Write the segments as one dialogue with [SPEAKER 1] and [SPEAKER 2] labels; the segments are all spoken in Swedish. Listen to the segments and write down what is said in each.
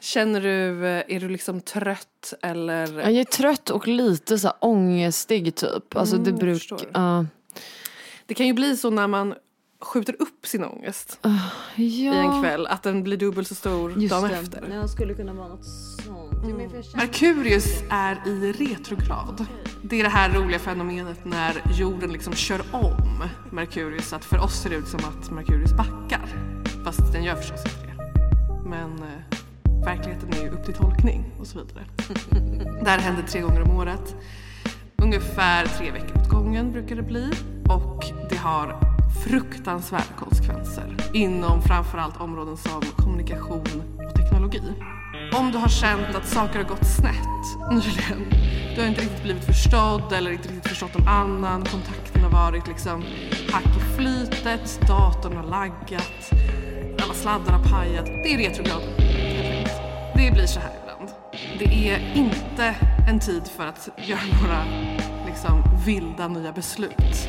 [SPEAKER 1] Känner du, eh, är du liksom trött eller?
[SPEAKER 2] Jag är trött och lite så här ångestig typ. Alltså det
[SPEAKER 1] Mm, förstår.
[SPEAKER 2] brukar... ja.
[SPEAKER 1] Det kan ju bli så när man skjuter upp sin ångest
[SPEAKER 2] ja.
[SPEAKER 1] i en kväll att den blir dubbelt så stor
[SPEAKER 2] Just
[SPEAKER 1] dagen
[SPEAKER 2] det.
[SPEAKER 1] efter.
[SPEAKER 2] Ja, skulle kunna vara något sånt. Känner-
[SPEAKER 1] Merkurius är i retrograd. Det är det här roliga fenomenet när jorden liksom kör om Merkurius. Att för oss ser det ut som att Merkurius backar. Fast den gör förstås inte det. Men eh, verkligheten är ju upp till tolkning och så vidare. det här händer tre gånger om året. Ungefär tre veckor åt gången brukar det bli. Och det har fruktansvärda konsekvenser inom framförallt områden som kommunikation och teknologi. Om du har känt att saker har gått snett nyligen, du har inte riktigt blivit förstådd eller inte riktigt förstått någon annan, kontakten har varit liksom hack i flytet, datorn har laggat, alla sladdar har pajat. Det är retrograd. Det blir så här ibland. Det är inte en tid för att göra några liksom, vilda nya beslut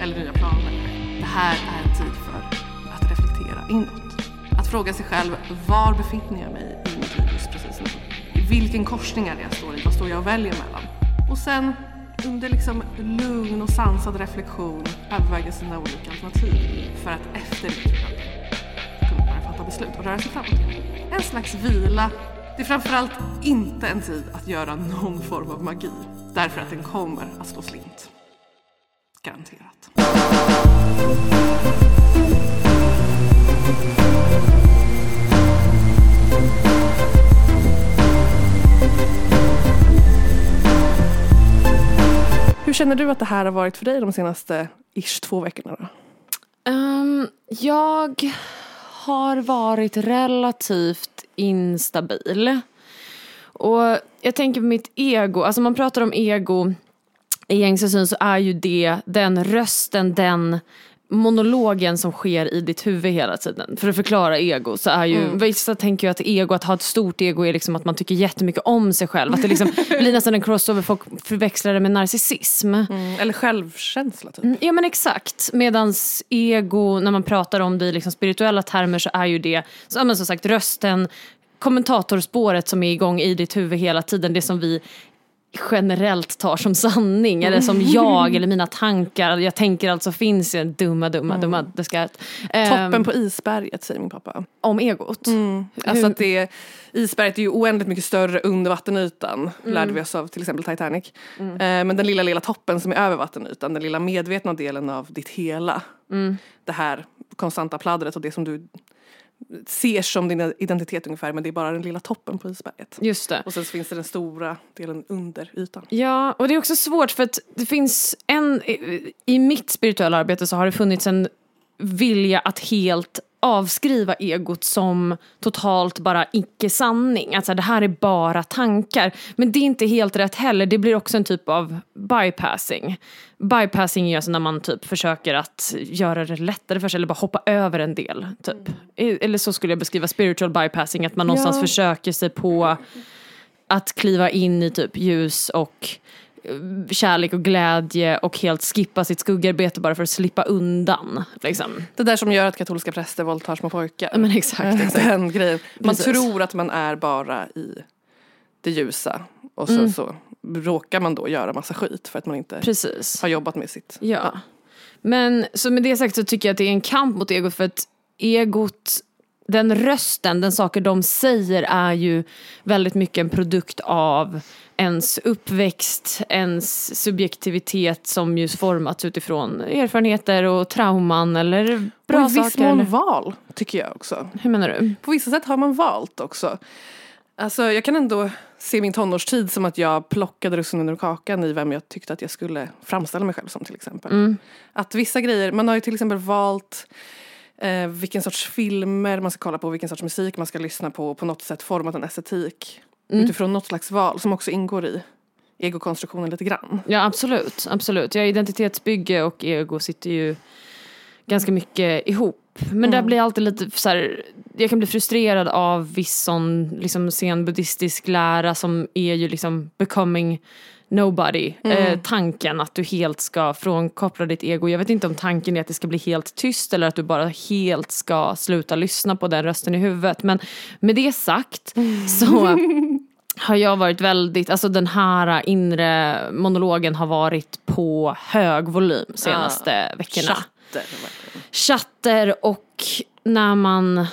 [SPEAKER 1] eller nya planer. Det här är en tid för att reflektera inåt. Att fråga sig själv, var befinner jag mig i mitt liv just precis nu? Vilken korsning är det jag står i? Vad står jag och väljer mellan? Och sen under liksom lugn och sansad reflektion överväga sina olika alternativ för att efter det kunna börja fatta beslut och röra sig framåt. En slags vila. Det är framförallt inte en tid att göra någon form av magi. Därför att den kommer att slå slint. Garanterat. Hur känner du att det här har varit för dig de senaste ish två veckorna då?
[SPEAKER 2] Ehm, jag har varit relativt instabil. Och jag tänker på mitt ego, alltså man pratar om ego i gängse syn så är ju det den rösten, den monologen som sker i ditt huvud hela tiden. För att förklara ego så är ju, vissa tänker ju att ego, att ha ett stort ego är liksom att man tycker jättemycket om sig själv. Att det liksom blir nästan en crossover, folk förväxlar det med narcissism.
[SPEAKER 1] Eller självkänsla typ.
[SPEAKER 2] Mm, Ja men exakt. Medans ego, när man pratar om det i liksom spirituella termer så är ju det, så, men som sagt rösten, kommentatorspåret som är igång i ditt huvud hela tiden, det som vi generellt tar som sanning eller som jag eller mina tankar. Jag tänker alltså finns ju dumma, dumma, dumma. Det ska, ehm,
[SPEAKER 1] Toppen på isberget säger min pappa.
[SPEAKER 2] Om egot.
[SPEAKER 1] Alltså att det, isberget är ju oändligt mycket större under vattenytan. Lärde vi oss av till exempel Titanic. Eh, men den lilla, lilla toppen som är över vattenytan, den lilla medvetna delen av ditt hela. Det här konstanta pladdret och det som du ser som din identitet ungefär men det är bara den lilla toppen på isberget.
[SPEAKER 2] Just det.
[SPEAKER 1] Och sen så finns det den stora delen under ytan.
[SPEAKER 2] Ja, och det är också svårt för att det finns en, i- i mitt spirituella arbete så har det funnits en vilja att helt avskriva egot som totalt bara icke-sanning. Alltså det här är bara tankar. Men det är inte helt rätt heller. Det blir också en typ av bypassing. Bypassing är alltså när man typ försöker att göra det lättare för sig eller bara hoppa över en del. Typ. Eller så skulle jag beskriva spiritual bypassing, att man någonstans
[SPEAKER 1] Ja.
[SPEAKER 2] försöker sig på att kliva in i typ ljus och kärlek och glädje och helt skippa sitt skuggarbete bara för att slippa undan. Liksom.
[SPEAKER 1] Det där som gör att katolska präster våldtar små pojkar.
[SPEAKER 2] Men exakt, exakt.
[SPEAKER 1] Den grejen. Man
[SPEAKER 2] Precis.
[SPEAKER 1] tror att man är bara i det ljusa och sen
[SPEAKER 2] Mm.
[SPEAKER 1] så råkar man då göra massa skit för att man inte
[SPEAKER 2] Precis.
[SPEAKER 1] har jobbat med sitt.
[SPEAKER 2] Ja. Men så med det sagt så tycker jag att det är en kamp mot egot för att egot, den rösten, den saker de säger är ju väldigt mycket en produkt av ens uppväxt, ens subjektivitet som ju formats utifrån erfarenheter och trauman eller bra
[SPEAKER 1] och i viss
[SPEAKER 2] saker.
[SPEAKER 1] mån val tycker jag också.
[SPEAKER 2] Hur menar du?
[SPEAKER 1] På vissa sätt har man valt också. Alltså jag kan ändå se min tonårstid som att jag plockade russinen ur kakan i vem jag tyckte att jag skulle framställa mig själv som till exempel.
[SPEAKER 2] Mm.
[SPEAKER 1] Att vissa grejer, man har ju till exempel valt eh, vilken sorts filmer man ska kolla på, vilken sorts musik man ska lyssna på och på något sätt format en estetik
[SPEAKER 2] Mm.
[SPEAKER 1] utifrån något slags val som också ingår i egokonstruktionen lite grann.
[SPEAKER 2] Ja absolut, absolut. Ja, identitetsbygge och ego sitter ju ganska mycket ihop. Men där blir jag alltid lite så här, jag kan bli frustrerad av viss sån liksom sen buddhistisk lära som är ju liksom becoming nobody. Eh, tanken att du helt ska frånkoppla ditt ego. Jag vet inte om tanken är att det ska bli helt tyst eller att du bara helt ska sluta lyssna på den rösten i huvudet. Men med det sagt så har jag varit väldigt, alltså den här inre monologen har varit på hög volym senaste veckorna.
[SPEAKER 1] Chatter.
[SPEAKER 2] Chatter och när man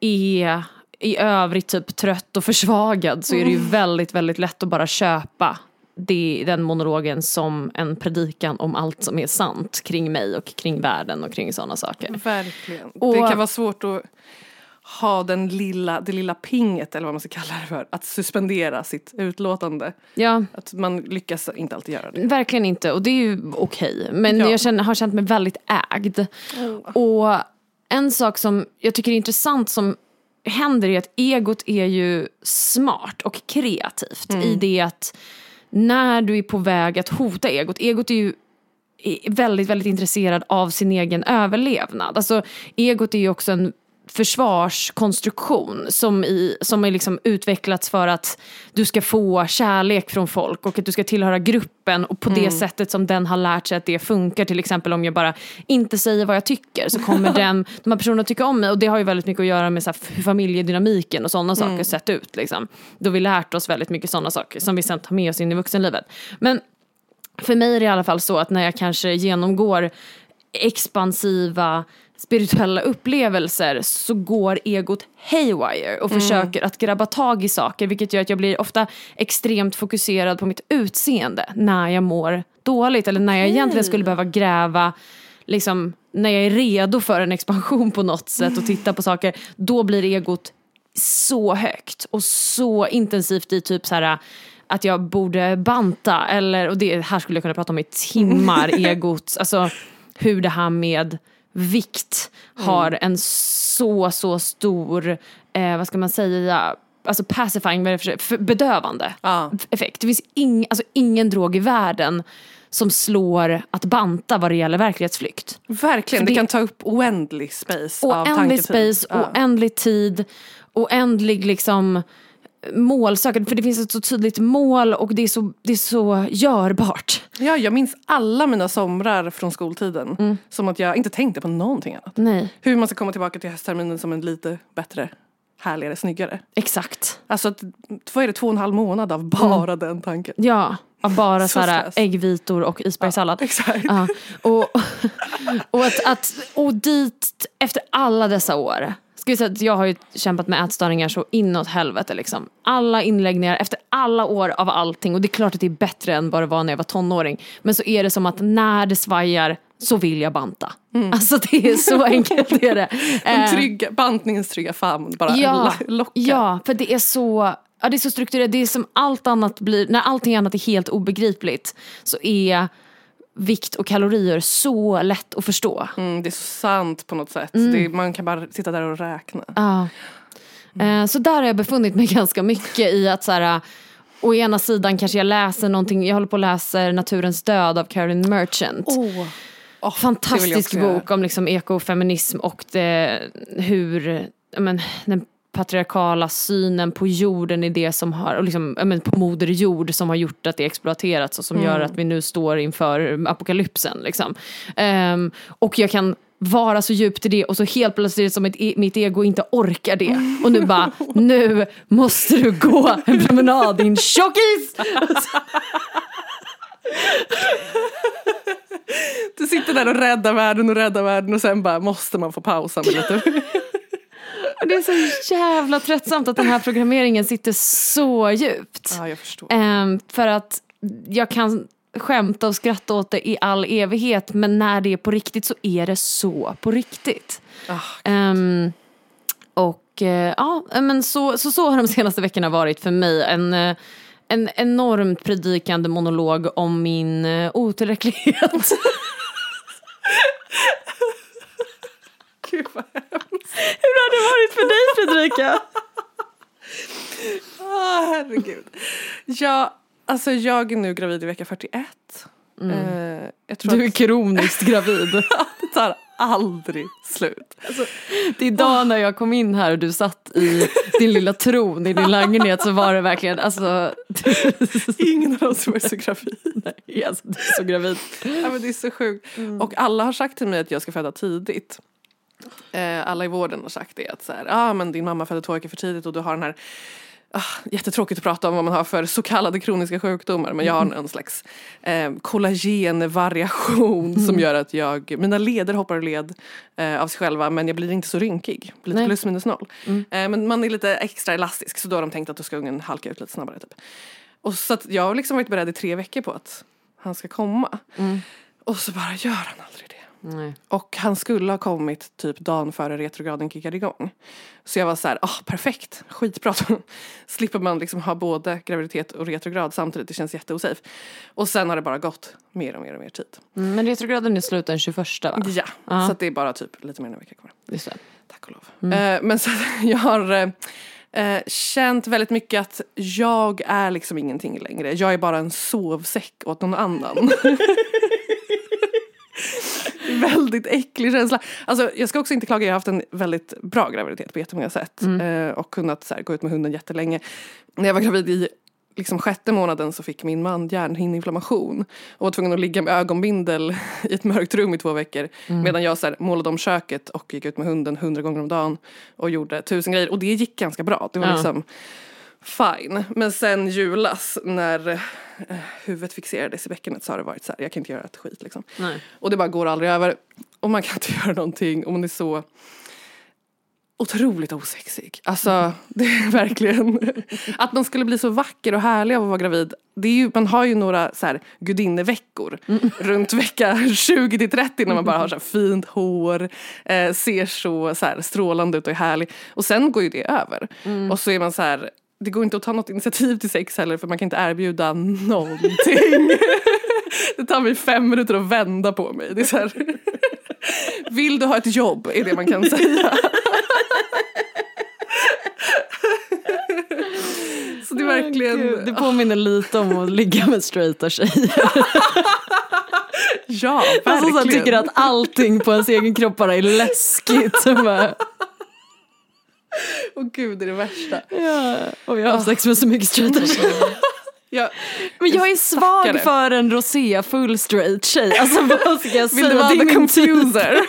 [SPEAKER 2] är i övrigt typ trött och försvagad så är det ju väldigt, väldigt lätt att bara köpa det, den monologen som en predikan om allt som är sant kring mig och kring världen och kring sådana saker.
[SPEAKER 1] Verkligen.
[SPEAKER 2] Och-
[SPEAKER 1] Det kan vara svårt att ha den lilla, det lilla pinget eller vad man ska kalla det för. Att suspendera sitt utlåtande.
[SPEAKER 2] Ja,
[SPEAKER 1] Att man lyckas inte alltid göra det.
[SPEAKER 2] verkligen inte och det är ju okej. Men
[SPEAKER 1] Ja.
[SPEAKER 2] jag känner, har känt mig väldigt ägd. Och en sak som jag tycker är intressant som händer är att egot är ju smart och kreativt i det att när du är på väg att hota egot, egot är ju väldigt, väldigt intresserad av sin egen överlevnad. Alltså egot är ju också en försvarskonstruktion som, i, som är liksom utvecklats för att du ska få kärlek från folk och att du ska tillhöra gruppen och på det sättet som den har lärt sig att det funkar. Till exempel om jag bara inte säger vad jag tycker så kommer den, de här personerna tycka om mig och det har ju väldigt mycket att göra med så här, hur familjedynamiken och sådana saker sett ut. Liksom. Då vi lärt oss väldigt mycket sådana saker som vi sen tar med oss in i vuxenlivet. Men för mig är det i alla fall så att när jag kanske genomgår expansiva spirituella upplevelser så går egot haywire och försöker att grabba tag i saker vilket gör att jag blir ofta extremt fokuserad på mitt utseende när jag mår dåligt eller när jag egentligen skulle behöva gräva liksom när jag är redo för en expansion på något sätt och titta på saker. Då blir egot så högt och så intensivt i typ så här att jag borde banta eller, och det här skulle jag kunna prata om i timmar, egot, alltså hur det här med vikt har en så, så stor, eh, vad ska man säga, alltså pacifying, bedövande
[SPEAKER 1] Ja.
[SPEAKER 2] effekt. Det finns ing, alltså ingen drog i världen som slår att banta vad det gäller verklighetsflykt.
[SPEAKER 1] Verkligen, det,
[SPEAKER 2] det-
[SPEAKER 1] kan ta upp oändlig space
[SPEAKER 2] Oändlig space,
[SPEAKER 1] Ja.
[SPEAKER 2] oändlig tid, oändlig liksom målsökande. För det finns ett så tydligt mål och det är så, det är så görbart.
[SPEAKER 1] Ja, jag minns alla mina somrar från skoltiden.
[SPEAKER 2] Mm.
[SPEAKER 1] Som att jag inte tänkte på någonting annat.
[SPEAKER 2] Nej,
[SPEAKER 1] Hur man ska komma tillbaka till höstterminen som en lite bättre, härligare, snyggare.
[SPEAKER 2] exakt.
[SPEAKER 1] Alltså, att, vad är det, två och en halv månad av bara den tanken?
[SPEAKER 2] Ja, av bara
[SPEAKER 1] Så
[SPEAKER 2] så här
[SPEAKER 1] stress.
[SPEAKER 2] äggvitor och isbergssallad.
[SPEAKER 1] Exakt.
[SPEAKER 2] Ja, och, och, att, att, och dit, efter alla dessa år, säga att jag har ju kämpat med ätstörningar så inåt helvete liksom. Alla inläggningar, efter alla år av allting, och det är klart att det är bättre än vad det var när jag var tonåring, men så är det som att när det svajar så vill jag banta. Alltså det är så enkelt är det.
[SPEAKER 1] Den
[SPEAKER 2] Eh,
[SPEAKER 1] trygga, bantningens trygga famn bara
[SPEAKER 2] Ja,
[SPEAKER 1] lo- lockar.
[SPEAKER 2] ja, för det är så Ja, det är så strukturerat, det är som allt annat blir, när allting annat är helt obegripligt så är vikt och kalorier så lätt att förstå.
[SPEAKER 1] Mm, det är så sant på något sätt. Det, man kan bara sitta där och räkna.
[SPEAKER 2] Ja. Eh, Så där har jag befunnit mig ganska mycket i att så här, å ena sidan kanske jag läser någonting, jag håller på att läsa Naturens död av Carolyn Merchant.
[SPEAKER 1] Oh. Oh,
[SPEAKER 2] Fantastisk
[SPEAKER 1] göra.
[SPEAKER 2] bok om liksom ekofeminism och det, hur men, den patriarkala synen på jorden är det som har, och liksom, men, på moder jord som har gjort att det exploaterats och som gör att vi nu står inför apokalypsen. Liksom. Ehm, och jag kan vara så djupt i det och så helt plötsligt som ett, e- mitt ego inte orkar det. Och nu bara, nu måste du gå en promenad din tjockis!
[SPEAKER 1] Du sitter där och räddar världen och räddar världen och sen bara måste man få pausa med lite.
[SPEAKER 2] Och det är så jävla tröttsamt att den här programmeringen sitter så djupt.
[SPEAKER 1] ja, jag förstår.
[SPEAKER 2] Ehm, för att jag kan skämta och skratta åt det i all evighet men när det är på riktigt så är det så på riktigt.
[SPEAKER 1] Ah,
[SPEAKER 2] Ehm, och eh, ja, men så, så, så har de senaste veckorna varit för mig. En, eh, en enormt predikande monolog om min eh, otillräcklighet.
[SPEAKER 1] Gud vad hemskt.
[SPEAKER 2] Hur har det varit för dig Fredrika?
[SPEAKER 1] Ah, herregud. Ja, alltså jag är nu gravid i vecka 41. Eh, jag tror
[SPEAKER 2] Du är
[SPEAKER 1] att
[SPEAKER 2] kroniskt gravid.
[SPEAKER 1] det tar aldrig slut.
[SPEAKER 2] Det är idag när jag kom in här och du satt i din lilla tron i din lägenhet så var det verkligen, alltså,
[SPEAKER 1] Ingen av oss var så gravid.
[SPEAKER 2] nej, alltså du är så gravid.
[SPEAKER 1] Ja, men det är så sjukt. Och alla har sagt till mig att jag ska föda tidigt. Eh, alla i vården har sagt det. Att så här, ah, men din mamma födde två veckor för tidigt och du har den här Ah, jättetråkigt att prata om vad man har för så kallade kroniska sjukdomar men jag har en slags eh, kollagenvariation som gör att jag, mina leder hoppar ur led eh, av sig själva men jag blir inte så rynkig. Blir lite
[SPEAKER 2] Nej.
[SPEAKER 1] plus minus noll. Eh, men man är lite extra elastisk så då har de tänkt att då ska ungen halka ut lite snabbare. Typ. Och så jag har liksom varit beredd i tre veckor på att han ska komma. Och så bara gör han aldrig det.
[SPEAKER 2] Nej.
[SPEAKER 1] Och han skulle ha kommit typ dagen före retrograden kickade igång. Så jag var så här, ah, perfekt, skitbra. Slipper man liksom ha både graviditet och retrograd samtidigt, det känns jätteosafe. Och sen har det bara gått mer och mer och mer tid.
[SPEAKER 2] Mm, Men retrograden är slut den 21 va?
[SPEAKER 1] Ja,
[SPEAKER 2] Ja.
[SPEAKER 1] så det är bara typ lite mer än en vecka kvar.
[SPEAKER 2] Just det.
[SPEAKER 1] Tack och lov. Eh, men så jag har eh, eh, känt väldigt mycket att jag är liksom ingenting längre. Jag är bara en sovsäck åt någon annan. väldigt äcklig känsla. Alltså, jag ska också inte klaga, jag har haft en väldigt bra graviditet på jättemånga sätt. Eh, och kunnat så här, gå ut med hunden jättelänge. När jag var gravid i liksom sjätte månaden så fick min man hjärnhinneinflammation och var tvungen att ligga med ögonbindel i ett mörkt rum i två veckor. Medan jag så här, målade om köket och gick ut med hunden hundra gånger om dagen och gjorde tusen grejer. Och det gick ganska bra. Det var
[SPEAKER 2] Ja.
[SPEAKER 1] liksom fine. Men sen julas när eh, huvudet fixerades i bäckenet så har det varit så här, jag kan inte göra ett skit liksom.
[SPEAKER 2] Nej.
[SPEAKER 1] Och det bara går aldrig över. Och man kan inte göra någonting och man är så otroligt osexig. Alltså det är verkligen att man skulle bli så vacker och härlig av att vara gravid. Det är ju, man har ju några så här gudinneveckor runt vecka 20 till 30 när man bara har så fint hår, eh, ser så, så här strålande ut och är härlig. Och sen går ju det över. Och så är man så här det går inte att ta något initiativ till sex heller för man kan inte erbjuda någonting. Det tar mig fem minuter att vända på mig. Det är så här, vill du ha ett jobb är det man kan säga. Så det är verkligen,
[SPEAKER 2] Gud, det påminner lite om att ligga med straighta tjejer.
[SPEAKER 1] ja
[SPEAKER 2] Alltså som
[SPEAKER 1] verkligen.
[SPEAKER 2] tycker att allting på ens egen kropp bara är läskigt. Bara,
[SPEAKER 1] Åh gud det är det värsta.
[SPEAKER 2] ja. Och jag har haft sex med så mycket straighta tjejer.
[SPEAKER 1] Jag,
[SPEAKER 2] Men jag är svag
[SPEAKER 1] Stackare.
[SPEAKER 2] för en rosé full straight tjej. Alltså vad ska jag
[SPEAKER 1] vill
[SPEAKER 2] säga?
[SPEAKER 1] du vara the
[SPEAKER 2] typ.
[SPEAKER 1] confuser?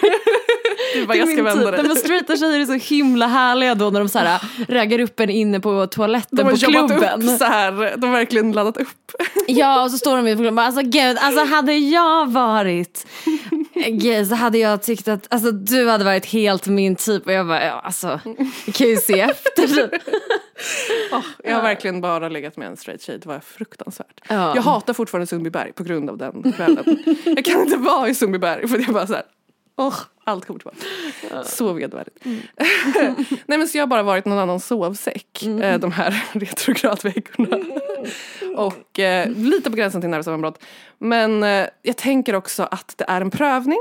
[SPEAKER 1] Du bara, jag ska vända
[SPEAKER 2] typ.
[SPEAKER 1] dig.
[SPEAKER 2] Men straighta tjejer är så himla härliga då när de så här, raggar upp en inne på toaletten
[SPEAKER 1] De har
[SPEAKER 2] på
[SPEAKER 1] jobbat
[SPEAKER 2] klubben.
[SPEAKER 1] upp så här, de har verkligen laddat upp.
[SPEAKER 2] Ja och så står de i klubben och bara alltså gud, alltså hade jag varit gay så hade jag tyckt att alltså, du hade varit helt min typ och jag bara ja, alltså vi kan ju se efter.
[SPEAKER 1] Åh, jag har verkligen bara legat med en straight tjej, det var fruktansvärt.
[SPEAKER 2] Ja.
[SPEAKER 1] Jag hatar fortfarande Sundbyberg på grund av den kvällen. jag kan inte vara i Sundbyberg för det är bara så här, åh, allt kommer tillbaka. Så vedervärdigt. Nej men så jag har bara varit någon annan sovsäck eh, de här retrogradveckorna. Och eh, lite på gränsen till nervsammanbrott. Men eh, jag tänker också att det är en prövning.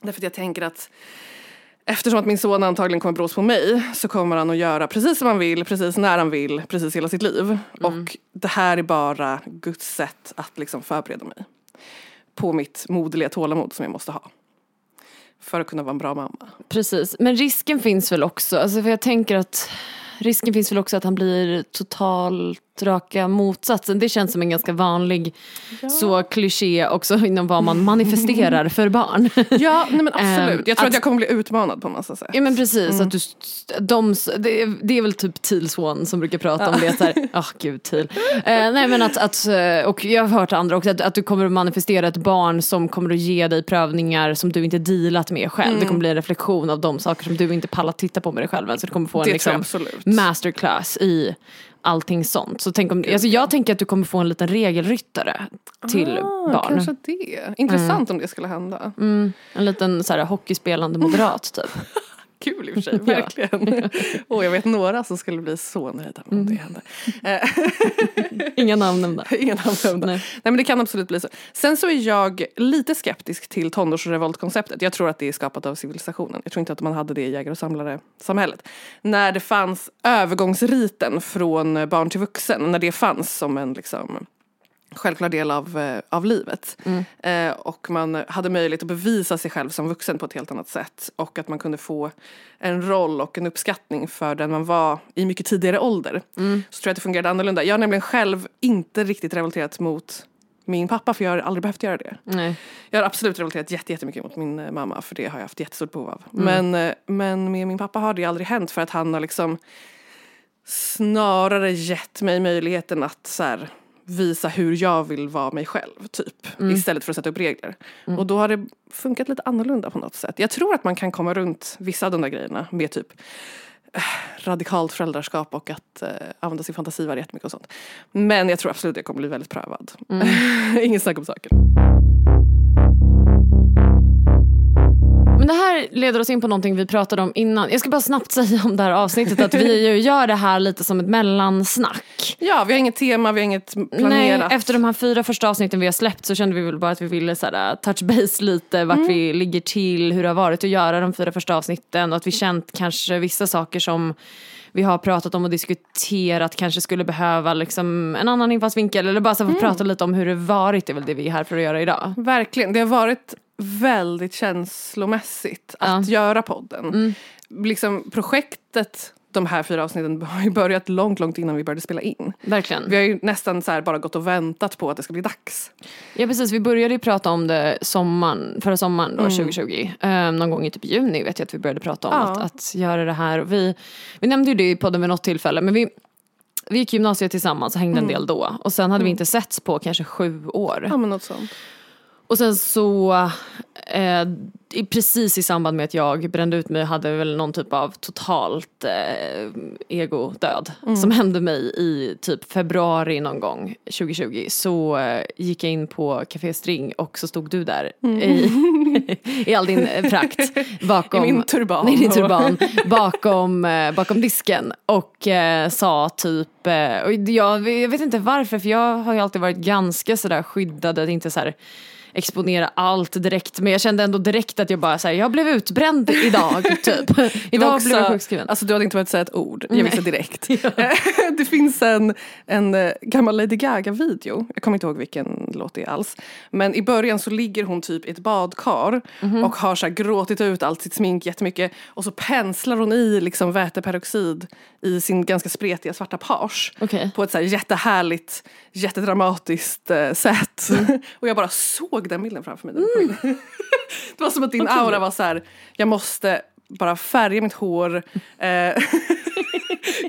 [SPEAKER 1] Därför att jag tänker att Eftersom att min son antagligen kommer brås på mig så kommer han att göra precis som han vill, precis när han vill, precis hela sitt liv. Och det här är bara Guds sätt att liksom förbereda mig. På mitt moderliga tålamod som jag måste ha. För att kunna vara en bra mamma.
[SPEAKER 2] Precis, men risken finns väl också, alltså för jag tänker att risken finns väl också att han blir totalt raka motsatsen. Det känns som en ganska vanlig så kliché också inom vad man manifesterar för barn.
[SPEAKER 1] Ja, nej men
[SPEAKER 2] Ehm,
[SPEAKER 1] absolut. Jag tror att,
[SPEAKER 2] att-
[SPEAKER 1] jag kommer bli utmanad på en massa sätt.
[SPEAKER 2] Ja men precis, att du, de, det, är, det är väl typ Teal Swan som brukar prata om det. Så här, oh, gud Teal. Eh, nej men att, att, eh, och jag har hört andra också, att, att du kommer att manifestera ett barn som kommer att ge dig prövningar som du inte dealat med själv. Det kommer bli en reflektion av de saker som du inte pallat titta på med dig själv. Så du kommer få en liksom,
[SPEAKER 1] absolut.
[SPEAKER 2] Masterclass i allting sånt. Så tänk om, alltså jag tänker att du kommer få en liten regelryttare till
[SPEAKER 1] Ah,
[SPEAKER 2] barn.
[SPEAKER 1] Kanske det. Intressant om det skulle hända.
[SPEAKER 2] Mm, en liten så här, hockeyspelande moderat typ.
[SPEAKER 1] Kul i och för sig, verkligen. Och jag vet några som skulle bli så nöjda om det hände. Eh,
[SPEAKER 2] Inga namn nämnda.
[SPEAKER 1] Ingen namn nämnda.
[SPEAKER 2] Nej.
[SPEAKER 1] Nej men det kan absolut bli så. Sen så är jag lite skeptisk till tonårsrevoltkonceptet. Jag tror att det är skapat av civilisationen. Jag tror inte att man hade det i jägare och samlare samhället. När det fanns övergångsriten från barn till vuxen, när det fanns som en liksom självklar del av, eh, av livet.
[SPEAKER 2] Mm.
[SPEAKER 1] Eh, och man hade möjlighet att bevisa sig själv som vuxen på ett helt annat sätt. Och att man kunde få en roll och en uppskattning för den man var i mycket tidigare ålder.
[SPEAKER 2] Mm.
[SPEAKER 1] Så tror jag att det fungerade annorlunda. Jag har nämligen själv inte riktigt revolterat mot min pappa för jag har aldrig behövt göra det.
[SPEAKER 2] Nej.
[SPEAKER 1] Jag har absolut revolterat jätte- jättemycket mot min eh, mamma för det har jag haft jättestort behov av.
[SPEAKER 2] Mm.
[SPEAKER 1] Men, eh, men med min pappa har det aldrig hänt för att han har liksom snarare gett mig möjligheten att så här, visa hur jag vill vara mig själv typ.
[SPEAKER 2] Mm.
[SPEAKER 1] Istället för att sätta upp regler. Och då har det funkat lite annorlunda på något sätt. Jag tror att man kan komma runt vissa av de där grejerna med typ eh, radikalt föräldraskap och att eh, använda sin fantasi väldigt jättemycket och sånt. Men jag tror absolut att jag kommer bli väldigt prövad.
[SPEAKER 2] Mm.
[SPEAKER 1] Ingen snack om saken.
[SPEAKER 2] Det här leder oss in på någonting vi pratade om innan. Jag ska bara snabbt säga om det här avsnittet att vi ju gör det här lite som ett mellansnack.
[SPEAKER 1] Ja, vi har inget tema, vi har inget
[SPEAKER 2] Nej,
[SPEAKER 1] planerat.
[SPEAKER 2] efter de här fyra första avsnitten vi har släppt så kände vi väl bara att vi ville så här, touch base lite vart
[SPEAKER 1] Mm.
[SPEAKER 2] vi ligger till, hur det har varit att göra de fyra första avsnitten och att vi känt kanske vissa saker som vi har pratat om och diskuterat kanske skulle behöva liksom en annan infallsvinkel eller bara så få
[SPEAKER 1] Mm.
[SPEAKER 2] prata lite om hur det varit, det är väl det vi är här för att göra idag.
[SPEAKER 1] Verkligen, det har varit väldigt känslomässigt att göra podden.
[SPEAKER 2] Mm.
[SPEAKER 1] Liksom projektet, de här fyra avsnitten, har ju börjat långt, långt innan vi började spela in.
[SPEAKER 2] Verkligen.
[SPEAKER 1] Vi har ju nästan så bara gått och väntat på att det ska bli dags.
[SPEAKER 2] Ja precis, vi började ju prata om det sommaren, förra sommaren
[SPEAKER 1] Mm.
[SPEAKER 2] då, 2020. Eh, någon gång i typ juni vet jag att vi började prata om
[SPEAKER 1] Ja.
[SPEAKER 2] att, att göra det här. Och Vi, vi nämnde ju det i podden vid något tillfälle men vi, vi gick gymnasiet tillsammans och hängde
[SPEAKER 1] Mm.
[SPEAKER 2] en del då. Och sen hade vi inte setts på kanske sju år.
[SPEAKER 1] Ja men något sånt.
[SPEAKER 2] Och sen så, eh, precis i samband med att jag brände ut mig hade väl någon typ av totalt eh, egodöd som hände mig i typ februari någon gång 2020. Så eh, gick jag in på Café String och så stod du där i, i all din eh, prakt bakom,
[SPEAKER 1] I min turban.
[SPEAKER 2] i din turban bakom, eh, bakom disken och eh, sa typ, eh, och jag, jag vet inte varför för jag har ju alltid varit ganska sådär skyddad att inte så här exponera allt direkt men jag kände ändå direkt att jag bara såhär, jag blev utbränd idag typ. Idag
[SPEAKER 1] också,
[SPEAKER 2] blev jag sjukskriven.
[SPEAKER 1] Alltså du hade inte behövt säga ett ord, jag visste direkt. det finns en, en eh, gammal Lady Gaga-video, jag kommer inte ihåg vilken låt det är alls. Men i början så ligger hon typ i ett badkar
[SPEAKER 2] Mhm.
[SPEAKER 1] och har så här gråtit ut allt sitt smink jättemycket. Och så penslar hon i liksom väteperoxid i sin ganska spretiga svarta page.
[SPEAKER 2] Okej.
[SPEAKER 1] På ett så här jättehärligt, jättedramatiskt eh, sätt.
[SPEAKER 2] Mm.
[SPEAKER 1] och jag bara såg den bilden framför mig. in. det var som att din aura var så här, jag måste bara färga mitt hår, eh,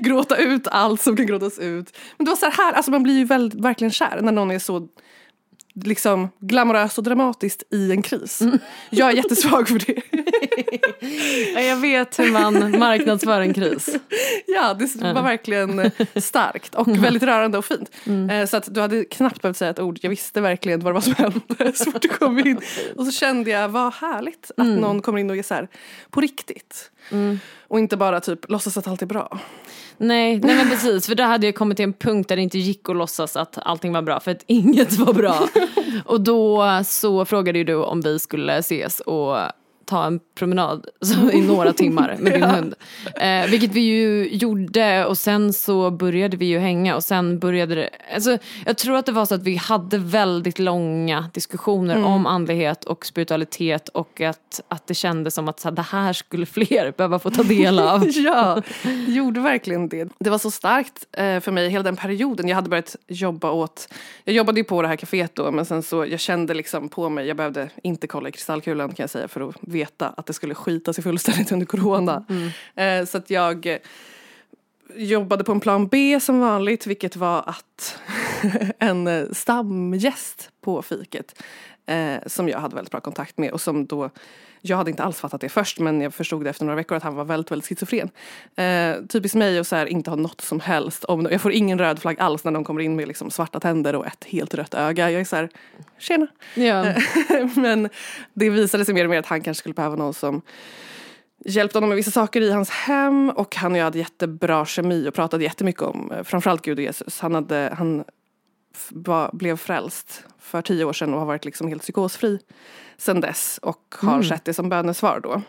[SPEAKER 1] gråta ut allt som kan gråtas ut. Men det var så här alltså man blir ju väldigt, verkligen kär när någon är så liksom glamoröst och dramatiskt i en kris.
[SPEAKER 2] Mm.
[SPEAKER 1] Jag är jättesvag för det.
[SPEAKER 2] Ja, jag vet hur man marknadsför en kris.
[SPEAKER 1] ja, det var verkligen eh, starkt och väldigt rörande och fint.
[SPEAKER 2] Mm.
[SPEAKER 1] Eh, Så att du hade knappt behövt säga ett ord. Jag visste verkligen vad det var som hände så fort du kom in. Och så kände jag, vad härligt att
[SPEAKER 2] Mm.
[SPEAKER 1] någon kommer in och är så här, på riktigt. Och inte bara typ låtsas att allt är bra.
[SPEAKER 2] Nej, nej men precis, för där hade jag kommit till en punkt där det inte gick att låtsas att allting var bra för att inget var bra. Och då så frågade ju du om vi skulle ses och ta en promenad så, i några timmar med din hund. Eh, vilket vi ju gjorde och sen så började vi ju hänga och sen började det, alltså jag tror att det var så att vi hade väldigt långa diskussioner om andlighet och spiritualitet och att, att det kändes som att så här, det här skulle fler behöva få ta del av.
[SPEAKER 1] ja, det gjorde verkligen det. Det var så starkt eh, för mig hela den perioden. Jag hade börjat jobba åt, jag jobbade ju på det här kaféet då men sen så jag kände liksom på mig, jag behövde inte kolla i kristallkulan kan jag säga för att veta att det skulle skita sig fullständigt under corona. Eh, så att jag eh, jobbade på en plan B som vanligt vilket var att en eh, stamgäst på fiket eh, som jag hade väldigt bra kontakt med och som då jag hade inte alls fattat det först men jag förstod det efter några veckor att han var väldigt, väldigt schizofren. Eh, typiskt mig att så här, inte ha något som helst. Om, jag får ingen röd flagg alls när någon kommer in med liksom svarta tänder och ett helt rött öga. Jag är så här, tjena.
[SPEAKER 2] Ja.
[SPEAKER 1] men det visade sig mer och mer att han kanske skulle behöva någon som hjälpte honom med vissa saker i hans hem och han och jag hade jättebra kemi och pratade jättemycket om eh, framförallt Gud och Jesus. Han, hade, han blev frälst för tio år sedan och har varit liksom helt psykosfri sedan dess och har sett det som bönesvar då.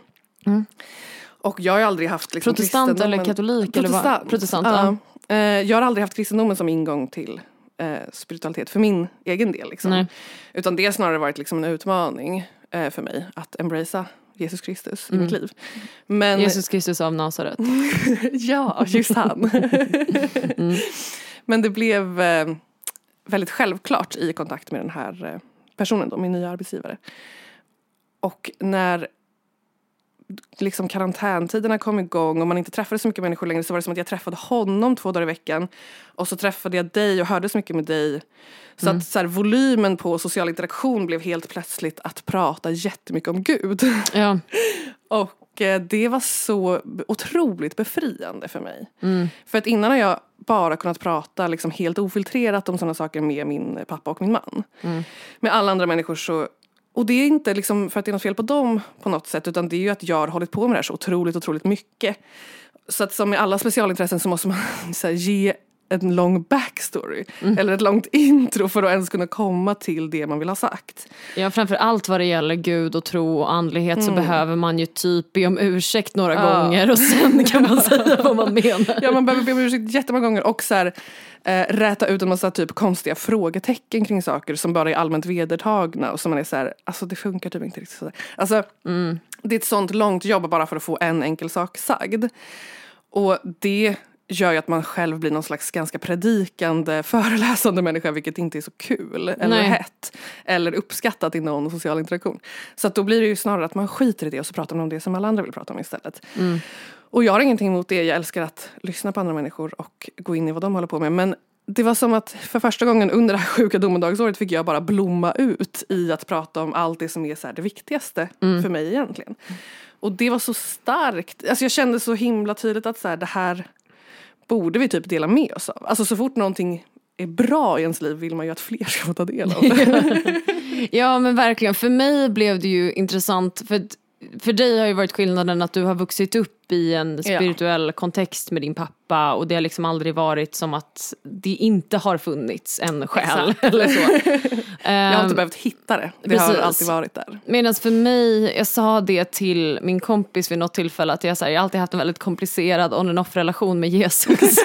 [SPEAKER 1] Och jag har aldrig haft liksom,
[SPEAKER 2] Protestant eller katolik eller vad?
[SPEAKER 1] Protestant.
[SPEAKER 2] Protestant,
[SPEAKER 1] ja. Eh, Jag har aldrig haft kristendomen som ingång till eh, spiritualitet för min egen del. Liksom.
[SPEAKER 2] Nej.
[SPEAKER 1] Utan det har snarare varit liksom en utmaning eh, för mig att embracea Jesus Kristus i mitt liv. Men,
[SPEAKER 2] Jesus Kristus av Nasaret.
[SPEAKER 1] ja, just han. Men det blev eh, väldigt självklart i kontakt med den här eh, personen då, min nya arbetsgivare. Och när liksom karantäntiderna kom igång och man inte träffade så mycket människor längre så var det som att jag träffade honom två dagar i veckan. Och så träffade jag dig och hörde så mycket med dig. Så att så här, volymen på social interaktion blev helt plötsligt att prata jättemycket om Gud.
[SPEAKER 2] Ja.
[SPEAKER 1] Och det var så otroligt befriande för mig.
[SPEAKER 2] Mm.
[SPEAKER 1] För att innan har jag bara kunnat prata liksom helt ofiltrerat om sådana saker med min pappa och min man.
[SPEAKER 2] Mm.
[SPEAKER 1] Med alla andra människor så och det är inte liksom för att det är något fel på dem på något sätt utan det är ju att jag har hållit på med det här så otroligt, otroligt mycket. Så att som med alla specialintressen så måste man så ge en lång backstory.
[SPEAKER 2] Mm.
[SPEAKER 1] Eller ett långt intro för att ens kunna komma till det man vill ha sagt.
[SPEAKER 2] Ja, framför allt vad det gäller Gud och tro och andlighet så behöver man ju typ be om ursäkt några
[SPEAKER 1] Mm. Ja.
[SPEAKER 2] gånger och sen kan man säga vad man menar.
[SPEAKER 1] Ja man behöver be om ursäkt jättemånga gånger och så här, eh, räta ut en massa typ konstiga frågetecken kring saker som bara är allmänt vedertagna och som man är så här, alltså det funkar typ inte riktigt sådär. Alltså det är ett sånt långt jobb bara för att få en enkel sak sagd. Och det gör ju att man själv blir någon slags ganska predikande, föreläsande människa vilket inte är så kul eller
[SPEAKER 2] Nej.
[SPEAKER 1] hett eller uppskattat i någon social interaktion. Så att då blir det ju snarare att man skiter i det och så pratar man om det som alla andra vill prata om istället. Och jag har ingenting emot det, jag älskar att lyssna på andra människor och gå in i vad de håller på med. Men det var som att för första gången under det här sjuka domedagsåret fick jag bara blomma ut i att prata om allt det som är så det viktigaste för mig egentligen. Och det var så starkt, alltså jag kände så himla tydligt att så här, det här borde vi typ dela med oss av. Alltså så fort någonting är bra i ens liv vill man ju att fler ska få ta del av det.
[SPEAKER 2] Ja men verkligen, för mig blev det ju intressant för, att- för dig har ju varit skillnaden att du har vuxit upp i en spirituell kontext med din pappa och det har liksom aldrig varit som att det inte har funnits en själ eller så.
[SPEAKER 1] Jag har inte
[SPEAKER 2] Ehm,
[SPEAKER 1] behövt hitta det, det har
[SPEAKER 2] precis.
[SPEAKER 1] alltid varit där.
[SPEAKER 2] Medan för mig, jag sa det till min kompis vid något tillfälle att jag, så här, jag har alltid haft en väldigt komplicerad on and off relation med Jesus.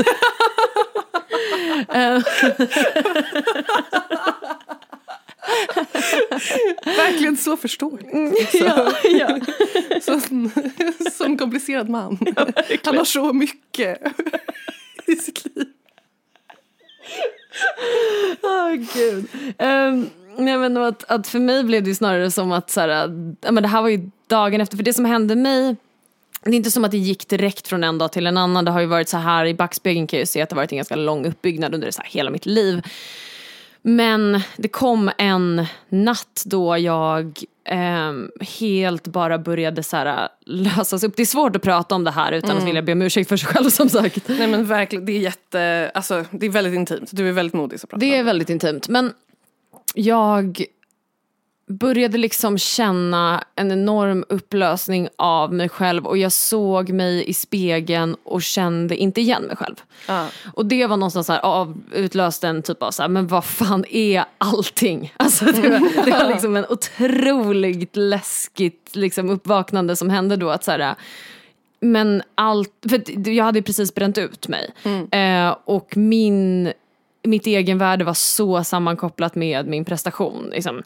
[SPEAKER 1] Verkligen så förståeligt.
[SPEAKER 2] ja, ja.
[SPEAKER 1] Som, som komplicerad man. Han har så mycket i sitt liv.
[SPEAKER 2] Åh gud. Ehm, nej men att, att för mig blev det snarare som att så här, ja, men det här var ju dagen efter, för det som hände mig det är inte som att det gick direkt från en dag till en annan. Det har ju varit så här, i backspegeln kan jag ju se att det har varit en ganska lång uppbyggnad under så hela mitt liv. Men det kom en natt då jag ehm, helt bara började så här, lösas upp. Det är svårt att prata om det här utan att vilja be om ursäkt för sig själv som sagt.
[SPEAKER 1] Nej men verkligen, det är jätte, alltså det är väldigt intimt. Du är väldigt modig att prata
[SPEAKER 2] Det är väldigt intimt. Men jag började liksom känna en enorm upplösning av mig själv och jag såg mig i spegeln och kände inte igen mig själv.
[SPEAKER 1] Ja.
[SPEAKER 2] Och det var någonstans så här, av, utlöste en typ av så här, men vad fan är allting? Alltså det var, det var liksom en otroligt läskigt liksom uppvaknande som hände då att så här, men allt, för jag hade precis bränt ut mig. Eh, och min, mitt egenvärde var så sammankopplat med min prestation. Liksom.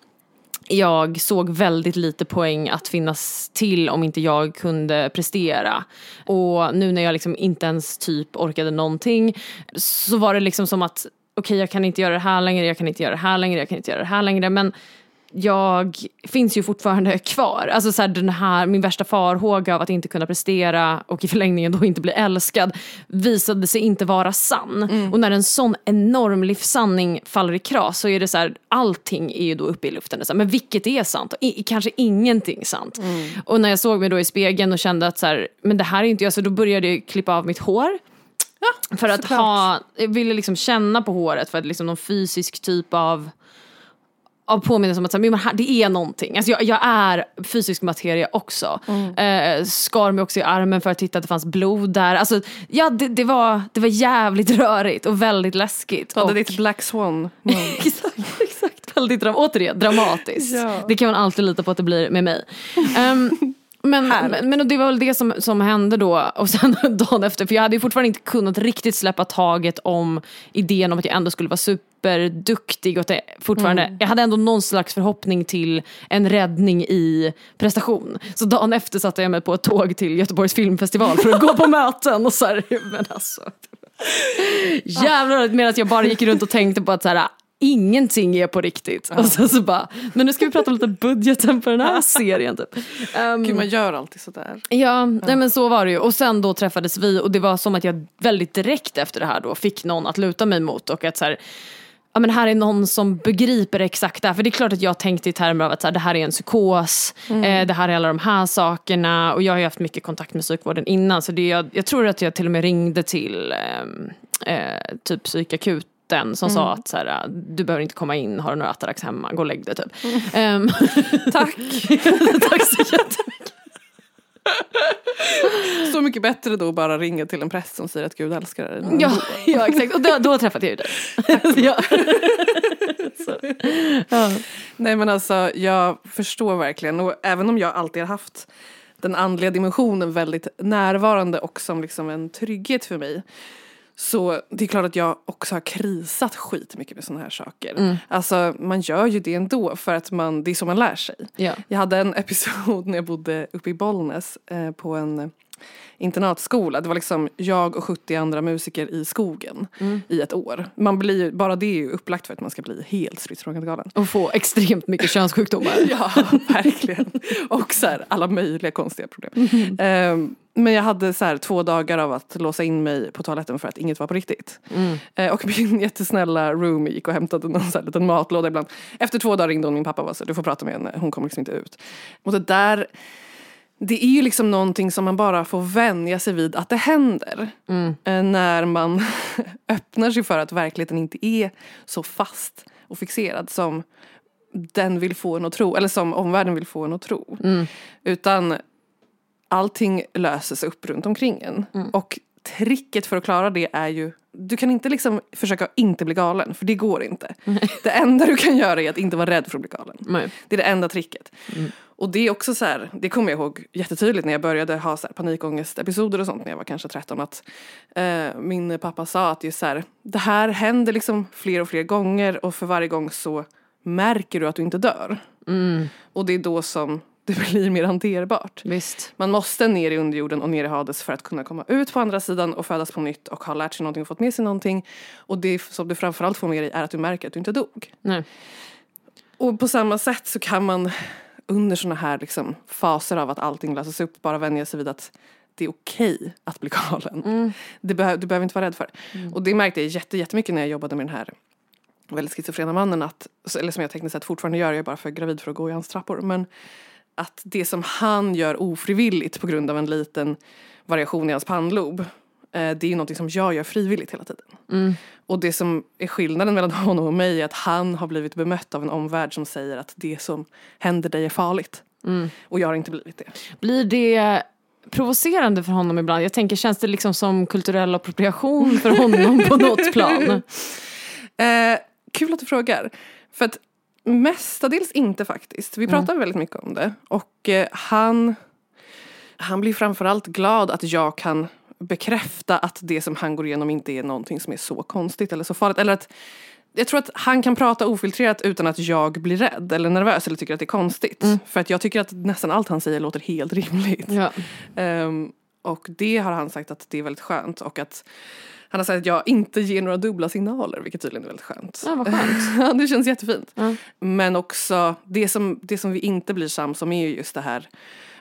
[SPEAKER 2] Jag såg väldigt lite poäng att finnas till om inte jag kunde prestera. Och nu när jag liksom inte ens typ orkade någonting så var det liksom som att okej jag kan inte göra det här längre, jag kan inte göra det här längre, jag kan inte göra det här längre. Men jag finns ju fortfarande kvar. Alltså så här, den här, min värsta farhåga av att inte kunna prestera och i förlängningen då inte bli älskad visade sig inte vara sann. Och när en sån enorm livssanning faller i kras så är det så här, allting är ju då uppe i luften. Så här, men vilket är sant? Och i, kanske ingenting sant. Och när jag såg mig då i spegeln och kände att så här, men det här är inte jag, så då började jag klippa av mitt hår. för att
[SPEAKER 1] såklart.
[SPEAKER 2] ha, jag ville liksom känna på håret för att liksom någon fysisk typ av av påminnelse om att så här, det är någonting. Alltså jag, jag är fysisk materia också. Eh, skar mig också i armen för att titta att det fanns blod där. Alltså, ja, det, det, var, det var jävligt rörigt och väldigt läskigt.
[SPEAKER 1] Du hade
[SPEAKER 2] och,
[SPEAKER 1] ditt Black Swan
[SPEAKER 2] exakt, exakt. Väldigt dram återigen, dramatiskt.
[SPEAKER 1] Ja.
[SPEAKER 2] Det kan man alltid lita på att det blir med mig. Ehm, men, men, men det var väl det som, som hände då och sen dagen efter, för jag hade ju fortfarande inte kunnat riktigt släppa taget om idén om att jag ändå skulle vara sup- superduktig och att det fortfarande,
[SPEAKER 1] Mm.
[SPEAKER 2] jag hade ändå någon slags förhoppning till en räddning i prestation. Så dagen efter satte jag mig på ett tåg till Göteborgs filmfestival för att gå på möten och så här, men alltså. Jävlar, medan jag bara gick runt och tänkte på att så här, ingenting är på riktigt. Och sen så bara, men nu ska vi prata om lite budgeten på den här serien typ. Um,
[SPEAKER 1] Gud, man gör alltid sådär.
[SPEAKER 2] Ja, nej men så var det ju. Och sen då träffades vi och det var som att jag väldigt direkt efter det här då fick någon att luta mig mot och att så här, ja men här är någon som begriper exakt det här. För det är klart att jag tänkte i termer av att så här, det här är en psykos, eh, det här är alla de här sakerna. Och jag har ju haft mycket kontakt med psykvården innan. Så det, jag, jag tror att jag till och med ringde till ehm, eh, typ psykakuten som sa att så här, du behöver inte komma in, har du några Atarax hemma, gå och lägg dig typ. Ehm,
[SPEAKER 1] Tack!
[SPEAKER 2] tack så jättemycket.
[SPEAKER 1] Så mycket bättre då att bara ringa till en präst som säger att Gud älskar dig.
[SPEAKER 2] Ja, ja exakt. Och då, då träffade jag ju dig. ja. Ja.
[SPEAKER 1] Nej men alltså jag förstår verkligen och även om jag alltid har haft den andliga dimensionen väldigt närvarande och som liksom en trygghet för mig. Så det är klart att jag också har krisat skit mycket med sådana här saker. Alltså man gör ju det ändå för att man, det är så man lär sig.
[SPEAKER 2] Ja.
[SPEAKER 1] Jag hade en episod när jag bodde uppe i Bollnäs eh, på en internatskola. Det var liksom jag och 70 andra musiker i skogen i ett år. Man blir, bara det är ju upplagt för att man ska bli helt spritt galen.
[SPEAKER 2] Och få extremt mycket könssjukdomar.
[SPEAKER 1] Ja, verkligen. Och så här, alla möjliga konstiga problem. Ehm, men jag hade så här, två dagar av att låsa in mig på toaletten för att inget var på riktigt. Eh, och min jättesnälla roomie gick och hämtade någon så här liten matlåda ibland. Efter två dagar ringde hon min pappa och var så du får prata med henne, hon kommer liksom inte ut. Och det där, det är ju liksom någonting som man bara får vänja sig vid att det händer. Eh, när man öppnar sig för att verkligheten inte är så fast och fixerad som den vill få en att tro, eller som omvärlden vill få en att tro. Utan allting löser sig upp runt omkring en. Och tricket för att klara det är ju, du kan inte liksom försöka inte bli galen, för det går inte. Det enda du kan göra är att inte vara rädd för att bli galen. Det är det enda tricket. Och det är också så här, det kommer jag ihåg jättetydligt när jag började ha så här panikångestepisoder och sånt när jag var kanske 13 att eh, min pappa sa att är så här, det här händer liksom fler och fler gånger och för varje gång så märker du att du inte dör. Och det är då som det blir mer hanterbart.
[SPEAKER 2] Visst.
[SPEAKER 1] Man måste ner i underjorden och ner i Hades för att kunna komma ut på andra sidan och födas på nytt och ha lärt sig någonting och fått med sig någonting. Och det som du framförallt får med dig är att du märker att du inte dog.
[SPEAKER 2] Nej.
[SPEAKER 1] Och på samma sätt så kan man under såna här liksom faser av att allting löses upp bara vänja sig vid att det är okej att bli galen. Det behö- du behöver inte vara rädd för det. Och det märkte jag jätte, jättemycket när jag jobbade med den här väldigt schizofrena mannen. Att, eller som jag tekniskt sett fortfarande gör, jag är bara för gravid för att gå i hans trappor. Men att det som han gör ofrivilligt på grund av en liten variation i hans pannlob. Eh, det är någonting som jag gör frivilligt hela tiden. Och det som är skillnaden mellan honom och mig är att han har blivit bemött av en omvärld som säger att det som händer dig är farligt. Och jag har inte blivit det.
[SPEAKER 2] Blir det provocerande för honom ibland? Jag tänker, känns det liksom som kulturell appropriation för honom på något plan?
[SPEAKER 1] Eh, kul att du frågar. För att mestadels inte faktiskt. Vi pratar väldigt mycket om det. Och eh, han, han blir framförallt glad att jag kan bekräfta att det som han går igenom inte är någonting som är så konstigt eller så farligt. Eller att, jag tror att han kan prata ofiltrerat utan att jag blir rädd eller nervös eller tycker att det är konstigt. För att jag tycker att nästan allt han säger låter helt rimligt.
[SPEAKER 2] Ja.
[SPEAKER 1] Ehm, och det har han sagt att det är väldigt skönt och att han har sagt att jag inte ger några dubbla signaler vilket tydligen är väldigt skönt.
[SPEAKER 2] Ja, vad skönt.
[SPEAKER 1] Det känns jättefint.
[SPEAKER 2] Ja.
[SPEAKER 1] Men också det som, det som vi inte blir sams om är ju just det här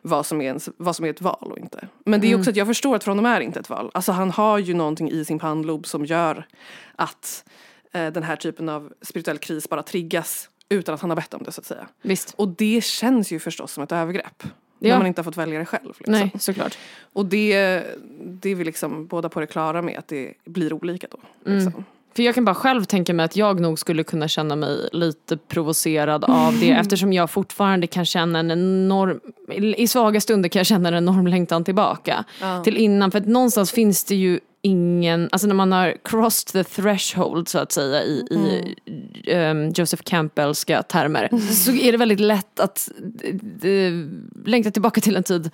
[SPEAKER 1] vad som, är ens, vad som är ett val och inte. Men det är också att jag förstår att för honom är inte ett val. Alltså han har ju någonting i sin pannlob som gör att eh, den här typen av spirituell kris bara triggas utan att han har bett om det så att säga.
[SPEAKER 2] Visst.
[SPEAKER 1] Och det känns ju förstås som ett övergrepp.
[SPEAKER 2] Ja.
[SPEAKER 1] När man inte har fått välja det själv. Liksom.
[SPEAKER 2] Nej, såklart.
[SPEAKER 1] Och det, det är vi liksom båda på det klara med att det blir olika då. Liksom.
[SPEAKER 2] För jag kan bara själv tänka mig att jag nog skulle kunna känna mig lite provocerad av det eftersom jag fortfarande kan känna en enorm, i svaga stunder kan jag känna en enorm längtan tillbaka
[SPEAKER 1] Ja.
[SPEAKER 2] till innan. För att någonstans finns det ju ingen, alltså när man har crossed the threshold så att säga i, i ehm, Joseph Campbellska termer så är det väldigt lätt att eh, längta tillbaka till en tid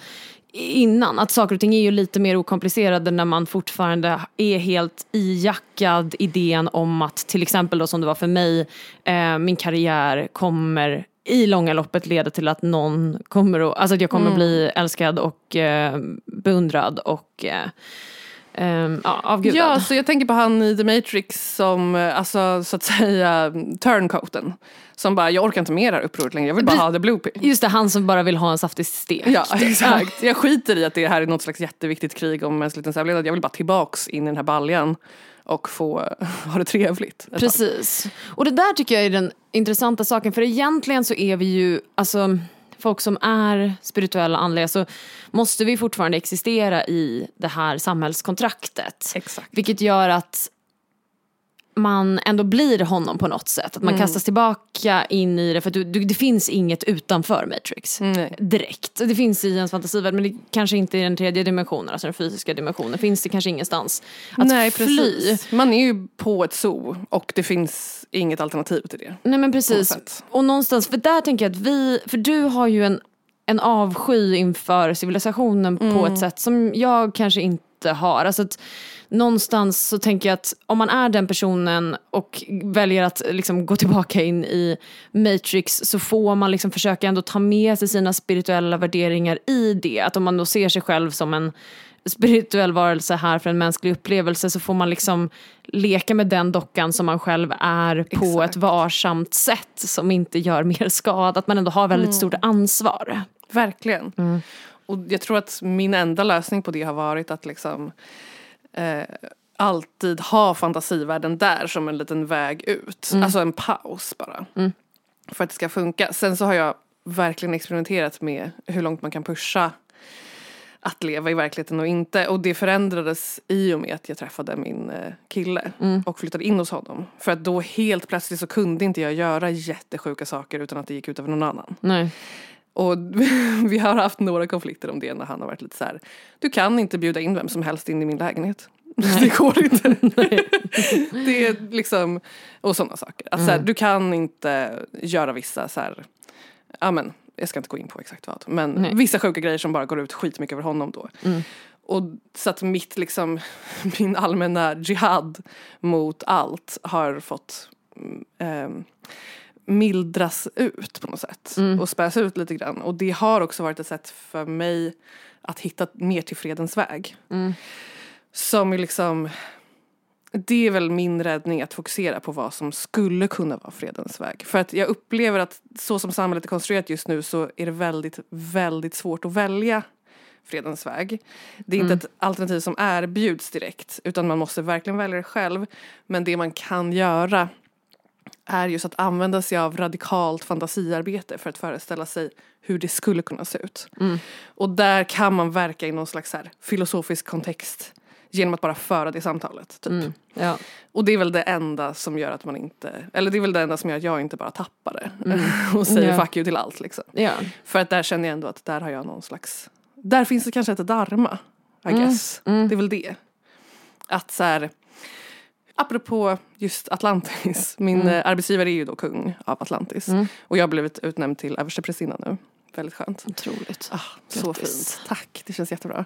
[SPEAKER 2] innan. Att saker och ting är ju lite mer okomplicerade när man fortfarande är helt ijackad idén om att till exempel då som det var för mig, eh, min karriär kommer i långa loppet leda till att någon kommer att, alltså att jag kommer
[SPEAKER 1] Mm.
[SPEAKER 2] bli älskad och eh, beundrad och eh, eh, ja, avgudad.
[SPEAKER 1] Ja, så jag tänker på han i The Matrix som, eh, alltså så att säga, turncoaten. Som bara, jag orkar inte mer det här upproret längre, jag vill bara ha the blue pill.
[SPEAKER 2] Just det, han som bara vill ha en saftig stek.
[SPEAKER 1] Ja, exakt. Jag skiter i att det här är något slags jätteviktigt krig om mänsklighetens överlevnad. Jag vill bara tillbaks in i den här baljan och få ha det trevligt.
[SPEAKER 2] Precis. Och det där tycker jag är den intressanta saken. För egentligen så är vi ju, alltså folk som är spirituella andliga så måste vi fortfarande existera i det här samhällskontraktet.
[SPEAKER 1] Exakt.
[SPEAKER 2] Vilket gör att man ändå blir honom på något sätt. Att man kastas tillbaka in i det för du, du, det finns inget utanför Matrix.
[SPEAKER 1] Nej.
[SPEAKER 2] Direkt. Det finns i ens fantasivärld men det kanske inte i den tredje dimensionen, alltså den fysiska dimensionen. Finns det kanske ingenstans att
[SPEAKER 1] Nej,
[SPEAKER 2] fly.
[SPEAKER 1] precis. Man är ju på ett zoo och det finns inget alternativ till det.
[SPEAKER 2] Nej men
[SPEAKER 1] På
[SPEAKER 2] precis. Och någonstans, för där tänker jag att vi, för du har ju en, en avsky inför civilisationen på
[SPEAKER 1] Mm.
[SPEAKER 2] ett sätt som jag kanske inte har. Alltså att någonstans så tänker jag att om man är den personen och väljer att liksom gå tillbaka in i Matrix så får man liksom försöka ändå ta med sig sina spirituella värderingar i det. Att om man då ser sig själv som en spirituell varelse här för en mänsklig upplevelse så får man liksom leka med den dockan som man själv är på
[SPEAKER 1] Exakt.
[SPEAKER 2] ett varsamt sätt som inte gör mer skada. Att man ändå har väldigt stort ansvar.
[SPEAKER 1] Verkligen. Och jag tror att min enda lösning på det har varit att liksom eh, alltid ha fantasivärlden där som en liten väg ut. Alltså en paus bara. För att det ska funka. Sen så har jag verkligen experimenterat med hur långt man kan pusha att leva i verkligheten och inte. Och det förändrades i och med att jag träffade min eh, kille och flyttade in hos honom. För att då helt plötsligt så kunde inte jag göra jättesjuka saker utan att det gick ut över någon annan.
[SPEAKER 2] Nej.
[SPEAKER 1] Och vi har haft några konflikter om det när han har varit lite så här. Du kan inte bjuda in vem som helst in i min lägenhet. Det går inte. det är liksom, och sådana saker. Att så här, du kan inte göra vissa så här, ja men jag ska inte gå in på exakt vad. Men
[SPEAKER 2] Nej.
[SPEAKER 1] vissa sjuka grejer som bara går ut skitmycket över honom då. Och så att mitt liksom, min allmänna jihad mot allt har fått mm, ehm, mildras ut på något sätt. Och späs ut lite grann. Och det har också varit ett sätt för mig att hitta mer till fredens väg. Som är liksom, det är väl min räddning att fokusera på vad som skulle kunna vara fredens väg. För att jag upplever att så som samhället är konstruerat just nu så är det väldigt, väldigt svårt att välja fredens väg. Det är inte ett alternativ som erbjuds direkt utan man måste verkligen välja det själv. Men det man kan göra är just att använda sig av radikalt fantasiarbete för att föreställa sig hur det skulle kunna se ut. Och där kan man verka i någon slags här filosofisk kontext genom att bara föra det samtalet. Typ.
[SPEAKER 2] Ja.
[SPEAKER 1] Och det är väl det enda som gör att man inte, eller det är väl det enda som gör att jag inte bara tappar det och säger
[SPEAKER 2] Ja.
[SPEAKER 1] fuck you till allt liksom.
[SPEAKER 2] Ja.
[SPEAKER 1] För att där känner jag ändå att där har jag någon slags, där finns det kanske ett dharma, I guess. Det är väl det. Att så här, apropå just Atlantis, min eh, arbetsgivare är ju då kung av Atlantis. Och jag har blivit utnämnd till översteprästinna nu. Väldigt skönt.
[SPEAKER 2] Otroligt.
[SPEAKER 1] Ah, så fint. Tack, det känns jättebra.